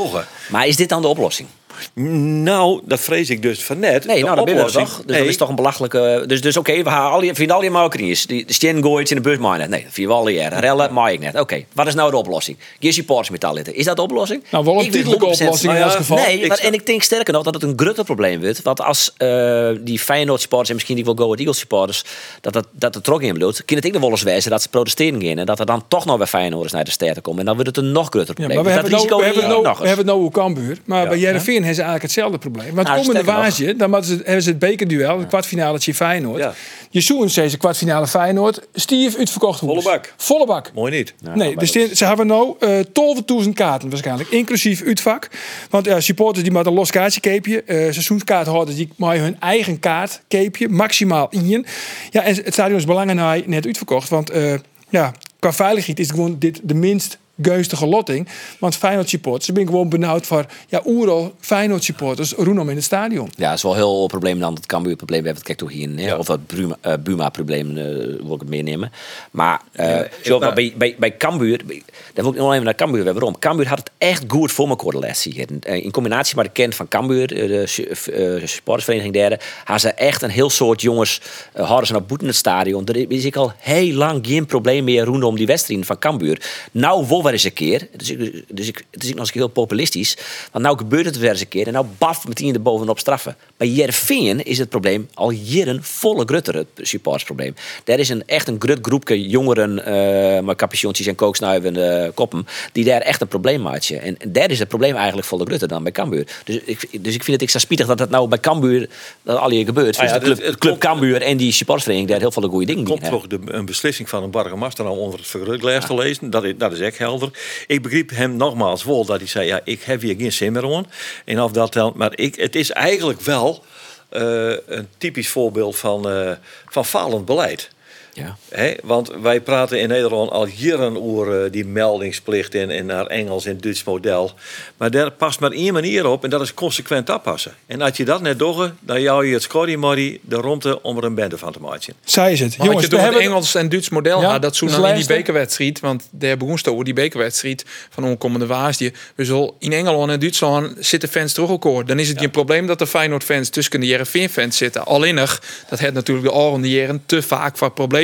Maar is dit dan de oplossing? Nou, dat vrees ik dus van net. Nee, De nou, dat ben je oplossing- toch? Dus Nee, dat is toch een belachelijke... Dus, dus oké, we gaan al die, vinden al. Die de Stien gooit in de bus maar net. Nee, dat vinden we al die jaren. Rellen, maar ik net. Oké, wat is nou de oplossing? Geen supporters met. Is dat de oplossing? Nou, wel een Ik weet tijdelijke 100% oplossing in Nou elk geval. Nee, Ik maar- en ik denk sterker nog dat het een groter probleem wordt. Want als eh, die Feyenoord supporters en misschien die wel Go Ahead Eagles supporters... dat, dat, dat er trok in bloed, kan het ook nog wel eens wijzen dat ze protesteren gaan. En dat er dan toch nog weer Feyenoorders naar de sterren komen. En dan wordt het een nog groter Ja, probleem. maar we Dus hebben, dat nou, we, hebben hier nou, nog we hebben nou hoe Cambuur. Maar bij Jereveen hebben ze eigenlijk hetzelfde probleem. Want Nou, komende waasje, dan hebben ze het bekerduel, het kwartfinale Feyenoord. Ja. Je zoen ze kwartfinale Feyenoord. Stief uitverkocht Volle bak. Volle bak. Mooi niet. nee, dus die- ze hebben nou eh 12.000 kaarten waarschijnlijk, inclusief uitvak. Want ja, supporters die moeten een los kaartje keepje. eh seizoenskaarthouders die maken hun eigen kaart keepje, maximaal in. Ja, en het stadion is belangrijk net uitverkocht. Want eh, ja, qua veiligheid is het gewoon dit de minst geustige lotting. Want Feyenoord supporters, ze zijn gewoon benauwd voor ja, oeral Feyenoord supporters roenom in het stadion. Ja, het is wel heel probleem dan het Cambuur probleem hebben. Kijk toch hier, hè? of het Bruma, eh, Buma probleem eh, wil ik het meenemen. Maar eh, zo, maar- bij, bij, bij Cambuur, bij- daar wil ik nog even naar Cambuur hebben. Waarom? Cambuur had het echt goed voor elkaar de laatste jaren. Eh, In combinatie met de kent van Cambuur, eh, de su- eh, supportersvereniging derde, hadden ze echt een heel soort jongens eh, hadden ze naar boeten in het stadion. Er is ik al heel lang geen probleem meer rondom die wedstrijden van Cambuur. Nou, wel eens een keer. Dus, ik, dus ik, het is nog eens heel populistisch. Want nou gebeurt het weer eens een keer. En nou baf meteen er bovenop straffen. Bij Jervingen is het probleem al jaren volle grutter, het supportersprobleem. Daar is een, echt een grut groepje jongeren eh met capuchontjes en kooksnuivende koppen. die daar echt een probleem maken. En, en daar is het probleem eigenlijk volle grutter dan bij Cambuur. Dus ik, dus ik vind het extra spietig dat het nou bij Cambuur dat al hier gebeurt. Ah ja, Dus de club, het- het club komt- Cambuur en die supportersvereniging daar heel veel goede dingen komt in toch de, een beslissing van een Bargemaster nou onder het vergrootglas te lezen. Dat is, dat is echt helder. Ik begreep hem nogmaals wel dat hij zei, ja, ik heb hier geen zin. En of dat dan, maar ik, het is eigenlijk wel eh, een typisch voorbeeld van, eh, van falend beleid. Ja. Want wij praten in Nederland al jaren over eh, die meldingsplicht en, en naar Engels en Duits model. Maar daar past maar één manier op en dat is consequent aanpassen. En als je dat net doet, dan jou je het scorrimorrie de ronde om er een bende van te maken. Zij is het. Maar Jongens, je door het hebben... Engels en Duits model Ja, had, dat zo dus dan in die bekerwedstrijd. Want daar begon het over die bekerwedstrijd van onkomende waasje. We zullen in Engeland en Duitsland zitten fans terug elkaar. Dan is het geen probleem dat de Feyenoord fans tussen de Jereveen fans zitten. Alleen nog, dat het natuurlijk de oren jaren te vaak voor problemen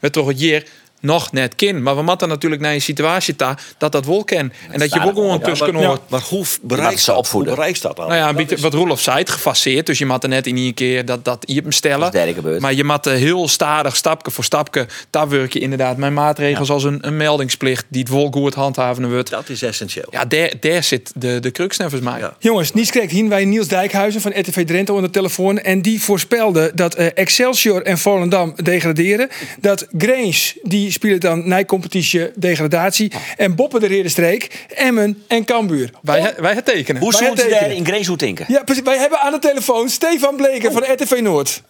We toch het jaar nog net kin. Maar we moeten natuurlijk naar een situatie ta dat dat wel ken. En dat je ook gewoon tussen maar, hoort. maar hoe bereikt ze dat? Hoe opvoeden. bereikt dat dan? Nou ja, een beetje wat Roelof zei, het gefaseerd. Dus je moet er net in één keer dat, dat je hem stellen. Dat is derde gebeurd. Maar je moet er heel stadig, stapje voor stapje, daar werk je inderdaad met maatregels als een, een meldingsplicht die het wel goed handhaven wordt. dat is essentieel. Ja, daar, daar zit de, de crux volgens mij. Ja. Jongens, Nies kreeg hier wij Niels Dijkhuizen van RTV Drenthe onder de telefoon. En die voorspelde dat eh, Excelsior en Volendam degraderen. Dat Grange, die spelen dan na competitie degradatie. En Boppen de Redenstreek, Emmen en Cambuur. Wij, wij het tekenen. Hoe Wij zouden ze daar in Grace denken? Ja, precies. Wij hebben aan de telefoon Stefan Bleker van RTV Noord.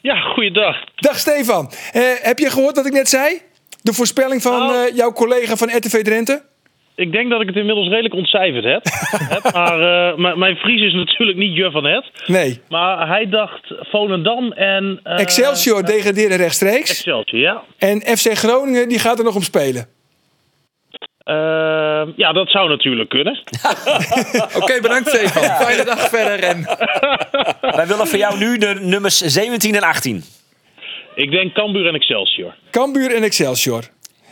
Ja, goeiedag. Dag Stefan. Eh, heb je gehoord wat ik net zei? De voorspelling van Nou. eh, jouw collega van RTV Drenthe? Ik denk dat ik het inmiddels redelijk ontcijferd heb. (laughs) Maar eh, m- mijn Fries is natuurlijk niet Jur van het. Nee. Maar hij dacht Volendam en... eh, Excelsior degraderen rechtstreeks. Excelsior, ja. En FC Groningen die gaat er nog om spelen. Eh, ja, dat zou natuurlijk kunnen. (laughs) Oké, bedankt (laughs) Stefan. Fijne dag verder. En Wij willen voor jou nu de nummers 17 en 18. Ik denk Cambuur en Excelsior. Cambuur en Excelsior.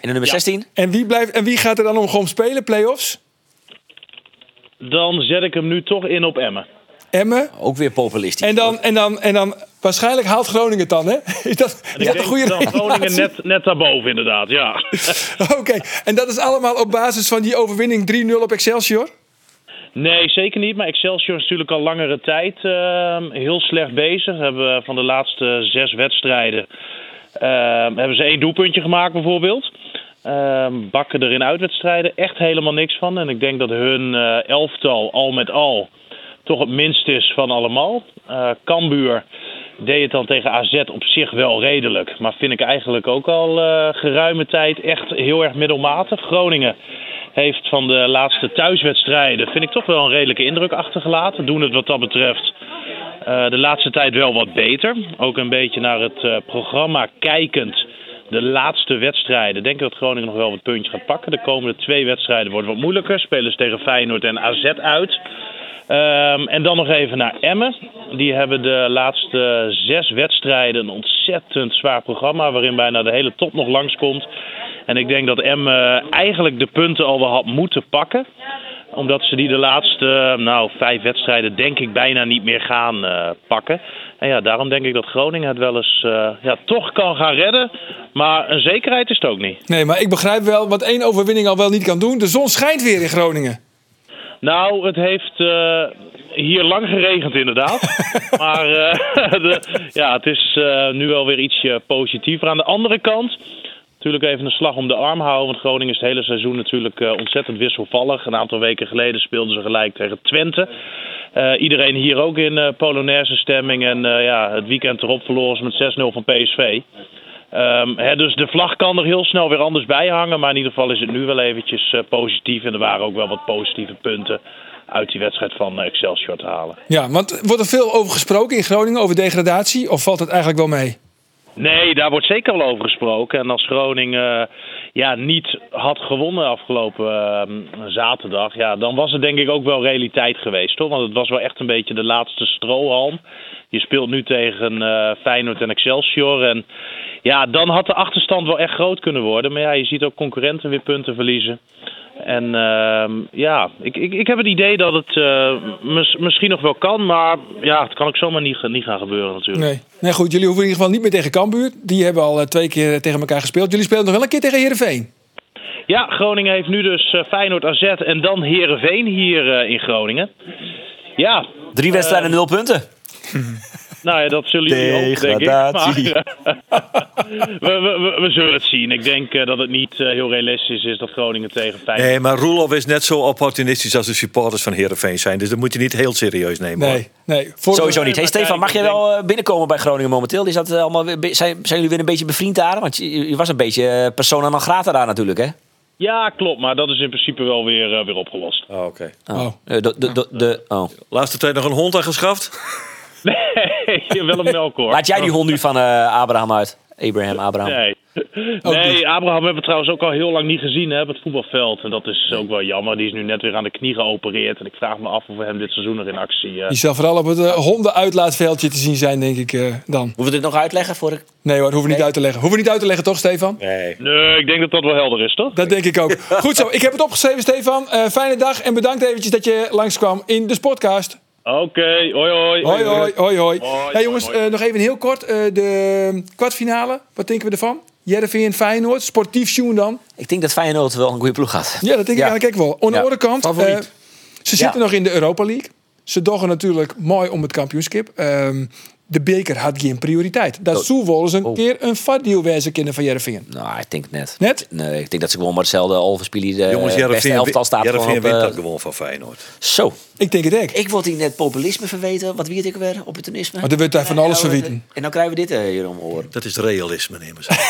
En de nummer 16? En wie, blijft, en wie gaat er dan om gewoon spelen, play-offs? Dan zet ik hem nu toch in op Emmen. Emmen. Ook weer populistisch. En dan, en, dan, en dan waarschijnlijk haalt Groningen het dan, hè? (laughs) Is dat, is dat een goede dan Groningen net, net daarboven inderdaad, ja. (laughs) Oké, en dat is allemaal op basis van die overwinning 3-0 op Excelsior? Nee, zeker niet. Maar Excelsior is natuurlijk al langere tijd eh, heel slecht bezig. Hebben van de laatste zes wedstrijden hebben ze één doelpuntje gemaakt bijvoorbeeld. Eh, bakken er in uitwedstrijden echt helemaal niks van. En ik denk dat hun eh, elftal al met al toch het minst is van allemaal. Eh Cambuur deed het dan tegen AZ op zich wel redelijk. Maar vind ik eigenlijk ook al eh, geruime tijd echt heel erg middelmatig. Groningen heeft van de laatste thuiswedstrijden, vind ik toch wel een redelijke indruk achtergelaten. Doen het wat dat betreft eh, de laatste tijd wel wat beter. Ook een beetje naar het eh, programma kijkend. De laatste wedstrijden denk ik dat Groningen nog wel wat puntjes gaat pakken. De komende twee wedstrijden worden wat moeilijker. Spelen ze tegen Feyenoord en AZ uit. Ehm, en dan nog even naar Emmen. Die hebben de laatste zes wedstrijden een ontzettend zwaar programma. Waarin bijna de hele top nog langskomt. En ik denk dat Emmen eigenlijk de punten al wel had moeten pakken. Omdat ze die de laatste nou, vijf wedstrijden denk ik bijna niet meer gaan eh, pakken. En ja, daarom denk ik dat Groningen het wel eens eh, ja, toch kan gaan redden. Maar een zekerheid is het ook niet. Nee, maar ik begrijp wel wat één overwinning al wel niet kan doen. De zon schijnt weer in Groningen. Nou, het heeft eh, hier lang geregend inderdaad. (laughs) maar eh, (laughs) de, ja, het is eh, nu wel weer ietsje positiever. Aan de andere kant, natuurlijk even een slag om de arm houden. Want Groningen is het hele seizoen natuurlijk ontzettend wisselvallig. Een aantal weken geleden speelden ze gelijk tegen Twente. Iedereen hier ook in Polonaise stemming. En ja, het weekend erop verloren ze met 6-0 van PSV. Ehm, hè, dus de vlag kan er heel snel weer anders bij hangen. Maar in ieder geval is het nu wel eventjes eh, positief. En er waren ook wel wat positieve punten uit die wedstrijd van eh, Excelsior te halen. Ja, want wordt er veel over gesproken in Groningen over degradatie? Of valt het eigenlijk wel mee? Nee, daar wordt zeker wel over gesproken. En als Groningen eh, ja, niet had gewonnen afgelopen eh, zaterdag, ja, dan was het denk ik ook wel realiteit geweest. Hoor. Want het was wel echt een beetje de laatste strohalm. Je speelt nu tegen eh, Feyenoord en Excelsior. En ja, dan had de achterstand wel echt groot kunnen worden. Maar ja, je ziet ook concurrenten weer punten verliezen. En ehm, ja, ik, ik, ik heb het idee dat het eh, mis- misschien nog wel kan. Maar ja, het kan ook zomaar niet, niet gaan gebeuren natuurlijk. Nee. Nee, goed. Jullie hoeven in ieder geval niet meer tegen Cambuur. Die hebben al eh, twee keer tegen elkaar gespeeld. Jullie spelen nog wel een keer tegen Heerenveen. Ja, Groningen heeft nu dus eh, Feyenoord AZ en dan Herenveen hier eh, in Groningen. Ja. Drie wedstrijden, nul punten. (laughs) Nou ja, dat zullen jullie ook, denk ik. Degradatie. Maar, (laughs) we, we, we, we zullen het zien. Ik denk eh, dat het niet eh, heel realistisch is dat Groningen tegen Feyenoord... Nee, maar Roelof is net zo opportunistisch als de supporters van Heerenveen zijn. Dus dat moet je niet heel serieus nemen. hoor. Nee, nee. Voor Sowieso niet. Hey Stefan, mag jij wel eh, binnenkomen bij Groningen momenteel? Is dat allemaal, weer zijn, zijn jullie weer een beetje bevriend daar? Want je, je was een beetje persona non grata daar natuurlijk, hè? Ja, klopt. Maar dat is in principe wel weer, weer opgelost. Oh, Oké. Oh. De, de, de, de- oh. Laatste tijd nog een hond aangeschaft? (laughs) Nee, wel een melkhoor. Laat jij die hond nu van eh, Abraham uit? Abraham, Abraham. Nee. Nee, Abraham hebben we trouwens ook al heel lang niet gezien hè, op het voetbalveld. En dat is ook wel jammer. Die is nu net weer aan de knie geopereerd. En ik vraag me af of we hem dit seizoen nog in actie... eh, Die zal vooral op het uh, hondenuitlaatveldje te zien zijn, denk ik eh, dan. Moeten we dit nog uitleggen voor ik... Nee hoor, hoeven we niet uit te leggen. Hoeven we niet uit te leggen, toch, Stefan? Nee. Nee, ik denk dat dat wel helder is, toch? Dat denk ik ook. (laughs) Goed zo, ik heb het opgeschreven, Stefan. Eh, fijne dag en bedankt eventjes dat je langskwam in de Sportcast. Oké, hoi hoi. Hoi, hoi, hoi, hoi. Hoi, Hey, jongens, hoi. eh, nog even heel kort. eh, de kwartfinale, wat denken we ervan? Jereveen Feyenoord, sportief Sjoen dan. Ik denk dat Feyenoord wel een goede ploeg had. Ja, dat denk ik eigenlijk ook wel. Aan de Ja. andere kant, Favoriet. eh, ze zitten nog in de Europa League. Ze doggen natuurlijk mooi om het kampioenschap. Ehm, de beker had geen prioriteit. Dat Oh. zou wel eens een Oh. keer een vatdeal wezen kunnen van Jereveen. Nou, ik denk het net. Net? Nee, ik denk dat ze gewoon maar hetzelfde overspelen. De Jongens, beste Jereveen elftal staat gewoon Jereveen op... wint eh, dat gewoon van Feyenoord. Zo. Ik denk het ook. Ik word hier net populisme verweten. Wat weet ik weer? Opportunisme. Maar er wordt daar van alles Ja, verweten. En dan krijgen we dit eh, hier om horen. Dat is realisme, nemen ze. (laughs)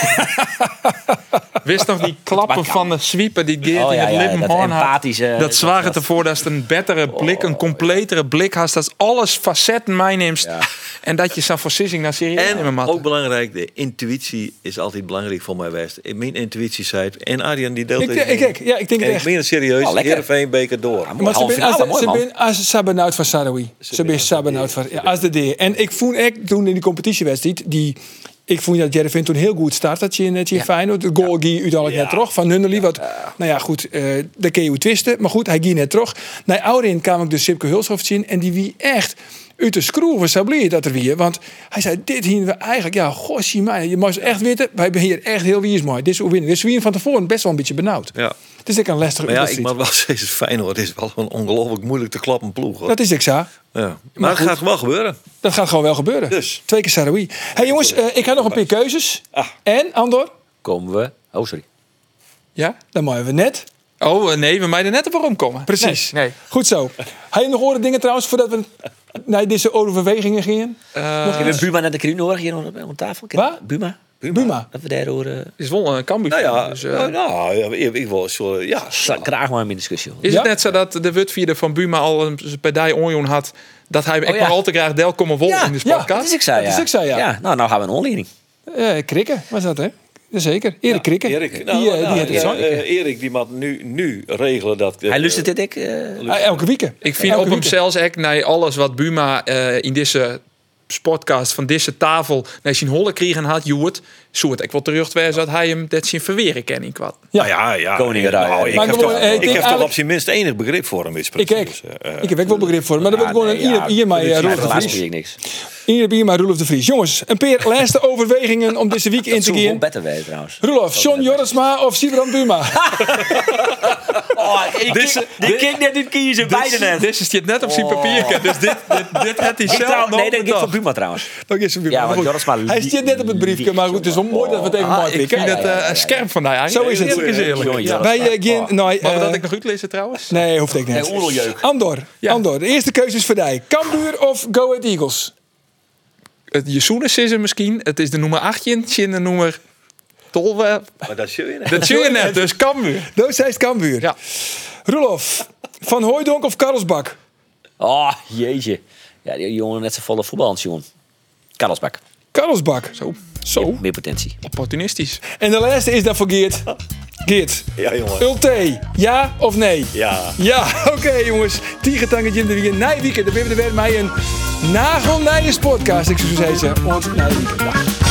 Wist nog die (laughs) klappen van de sweeper die Geert Oh, in ja, het ja, Lippenhorn dat empathische- Dat zwaar het ervoor dat het een betere blik, een completere blik had. Dat alles facetten meeneemt. Ja. En dat je zo'n beslissing naar serieus En ook belangrijk, de intuïtie is altijd belangrijk voor mij West. Mijn intuïtie zei het. En Arjan die deelt Ik, ik, ja, ik denk het En ik echt. meen het serieus. Oh. Heerenveen beker door. Maar ze ben, als, mooi, ze man. ben, als ze ben uit van Sarawi. Ze ben Sabben van. Ja, als de D. En ik vond echt toen in die competitiewedstrijd die. Ik vond dat Jereveen toen heel goed start dat je in, je Feyenoord. De goal ging uiteindelijk net terug van Nunnely. Wat, nou ja, goed, eh daar kun je hoe twisten. Maar goed, hij ging net terug. Naar Ouderin kwam ik dus Sipke Hulshoft zien. En die wie echt uit de schroeven sablier dat er weer. Want hij zei, dit hier we eigenlijk, ja, gossie mij. Je mag echt weten, wij zijn hier echt heel wie is mooi. Dit is winnen. Dus wie van tevoren best wel een beetje benauwd. Ja. Het is ook een lastige Maar ja, ik mag wel (laughs) zeggen, Feyenoord is wel een ongelooflijk moeilijk te klappen ploeg. Hoor. Dat is ik zo. Ja. Maar, het goed. gaat wel gebeuren. Dat gaat gewoon wel gebeuren. Dus. Twee keer Sarawi. hey jongens, eh, ik heb nog een paar keuzes. Ah. En, Andor? Komen we... Oh, sorry. Ja, dan mogen we net. Oh eh, nee, we mij er net op omkomen. Precies. Nee. nee. Goed zo. Heb je nog horen dingen trouwens voordat we naar deze overwegingen gingen? Eh, Nog we Buma net de kriek horen hier op, tafel? Wat? Buma? Buma. Dat we daar horen... is wel een Cambuur. Nou ja, Dus, eh, nou, nou, ja, ik, ik wil zo, ja. Graag maar in discussie. hoor. is Ja? het net zo dat de wutvierde van Buma al een partij onjoen had... dat hij ik Oh, ja. maar al te graag deel komen wol Ja, in de ja, podcast? Dat is ik zei, Dat is ik zei, ja. Nou, nou gaan we een onleiding. Eh krikken was dat, hè? Jazeker. Erik Krikke. Erik, nou, die, eh, die nou, het zo. eh, Erik die moet nu, nu regelen dat... eh, Hij lust dit ik. Ah, elke week. Ik vind Elke op hem zelfs echt naar alles wat Buma eh, in deze sportcast van deze tafel naar zijn holle kregen had, Joert. Soort ik wil terugwijzen dat hij hem dat zijn verweren ken in kwad. Ja, ja, ja. Koningenrij, Nou, hè. ik Maar heb gewoon, toch, eh, ik ik heb toch eigenlijk- op zijn minst enig begrip voor hem. Is Ik kijk. Dus, eh, eh, Ik heb ook wel begrip voor, maar dat wil gewoon een hier, hier maar Roelof de Vries. ik niks. Hier, hier maar Roelof de Vries. Jongens, een paar (laughs) laatste overwegingen om deze week in te gaan. beter weten trouwens. Roelof, John Jorisma of Sibran Buma? (laughs) Oh, ik, die keek net niet kiezen, beide net. Dit is het net op zijn papier. Dus dit, dit, had hij Ik zelf nee, dat bedacht. voor Buma trouwens. Nog eens een Buma. Hij zit net op het briefje, maar goed, het mooi dat we het even Ah, mooi ik vind het eh, scherp van hij Zo is het. Eerlijk is eerlijk. Wij uh, gaan... Nou, Mag eh, dat ik nog uitlezen trouwens? Nee, hoeft ik niet. Nee. Andor, Andor. De eerste keuze is voor jou. Cambuur of Go Ahead Eagles? Het Jesoenis is er misschien. Het is de nummer 18. Shin de nummer 12. maar dat is je weer. Dat zie je net, dus Cambuur. Dat is Cambuur. Ja. Roelof, Van Hooijdonk of Karlsbak? Oh, jeetje. Ja, die jongen net zo volle voetbal jongen. Karlsbak. Karlsbak. Zo, Zo. Meer potentie. opportunistisch. En de laatste is dan voor Geert. Geert, Ja, jongen. Ulte, ja of nee? Ja. Ja, (laughs) oké jongens. Tiegetangetje Jim de Wien. Nijweekend. Dan ben we er weer met mij een nagelnije podcast. Ik zou zeggen, ons Nijweekend. Dag.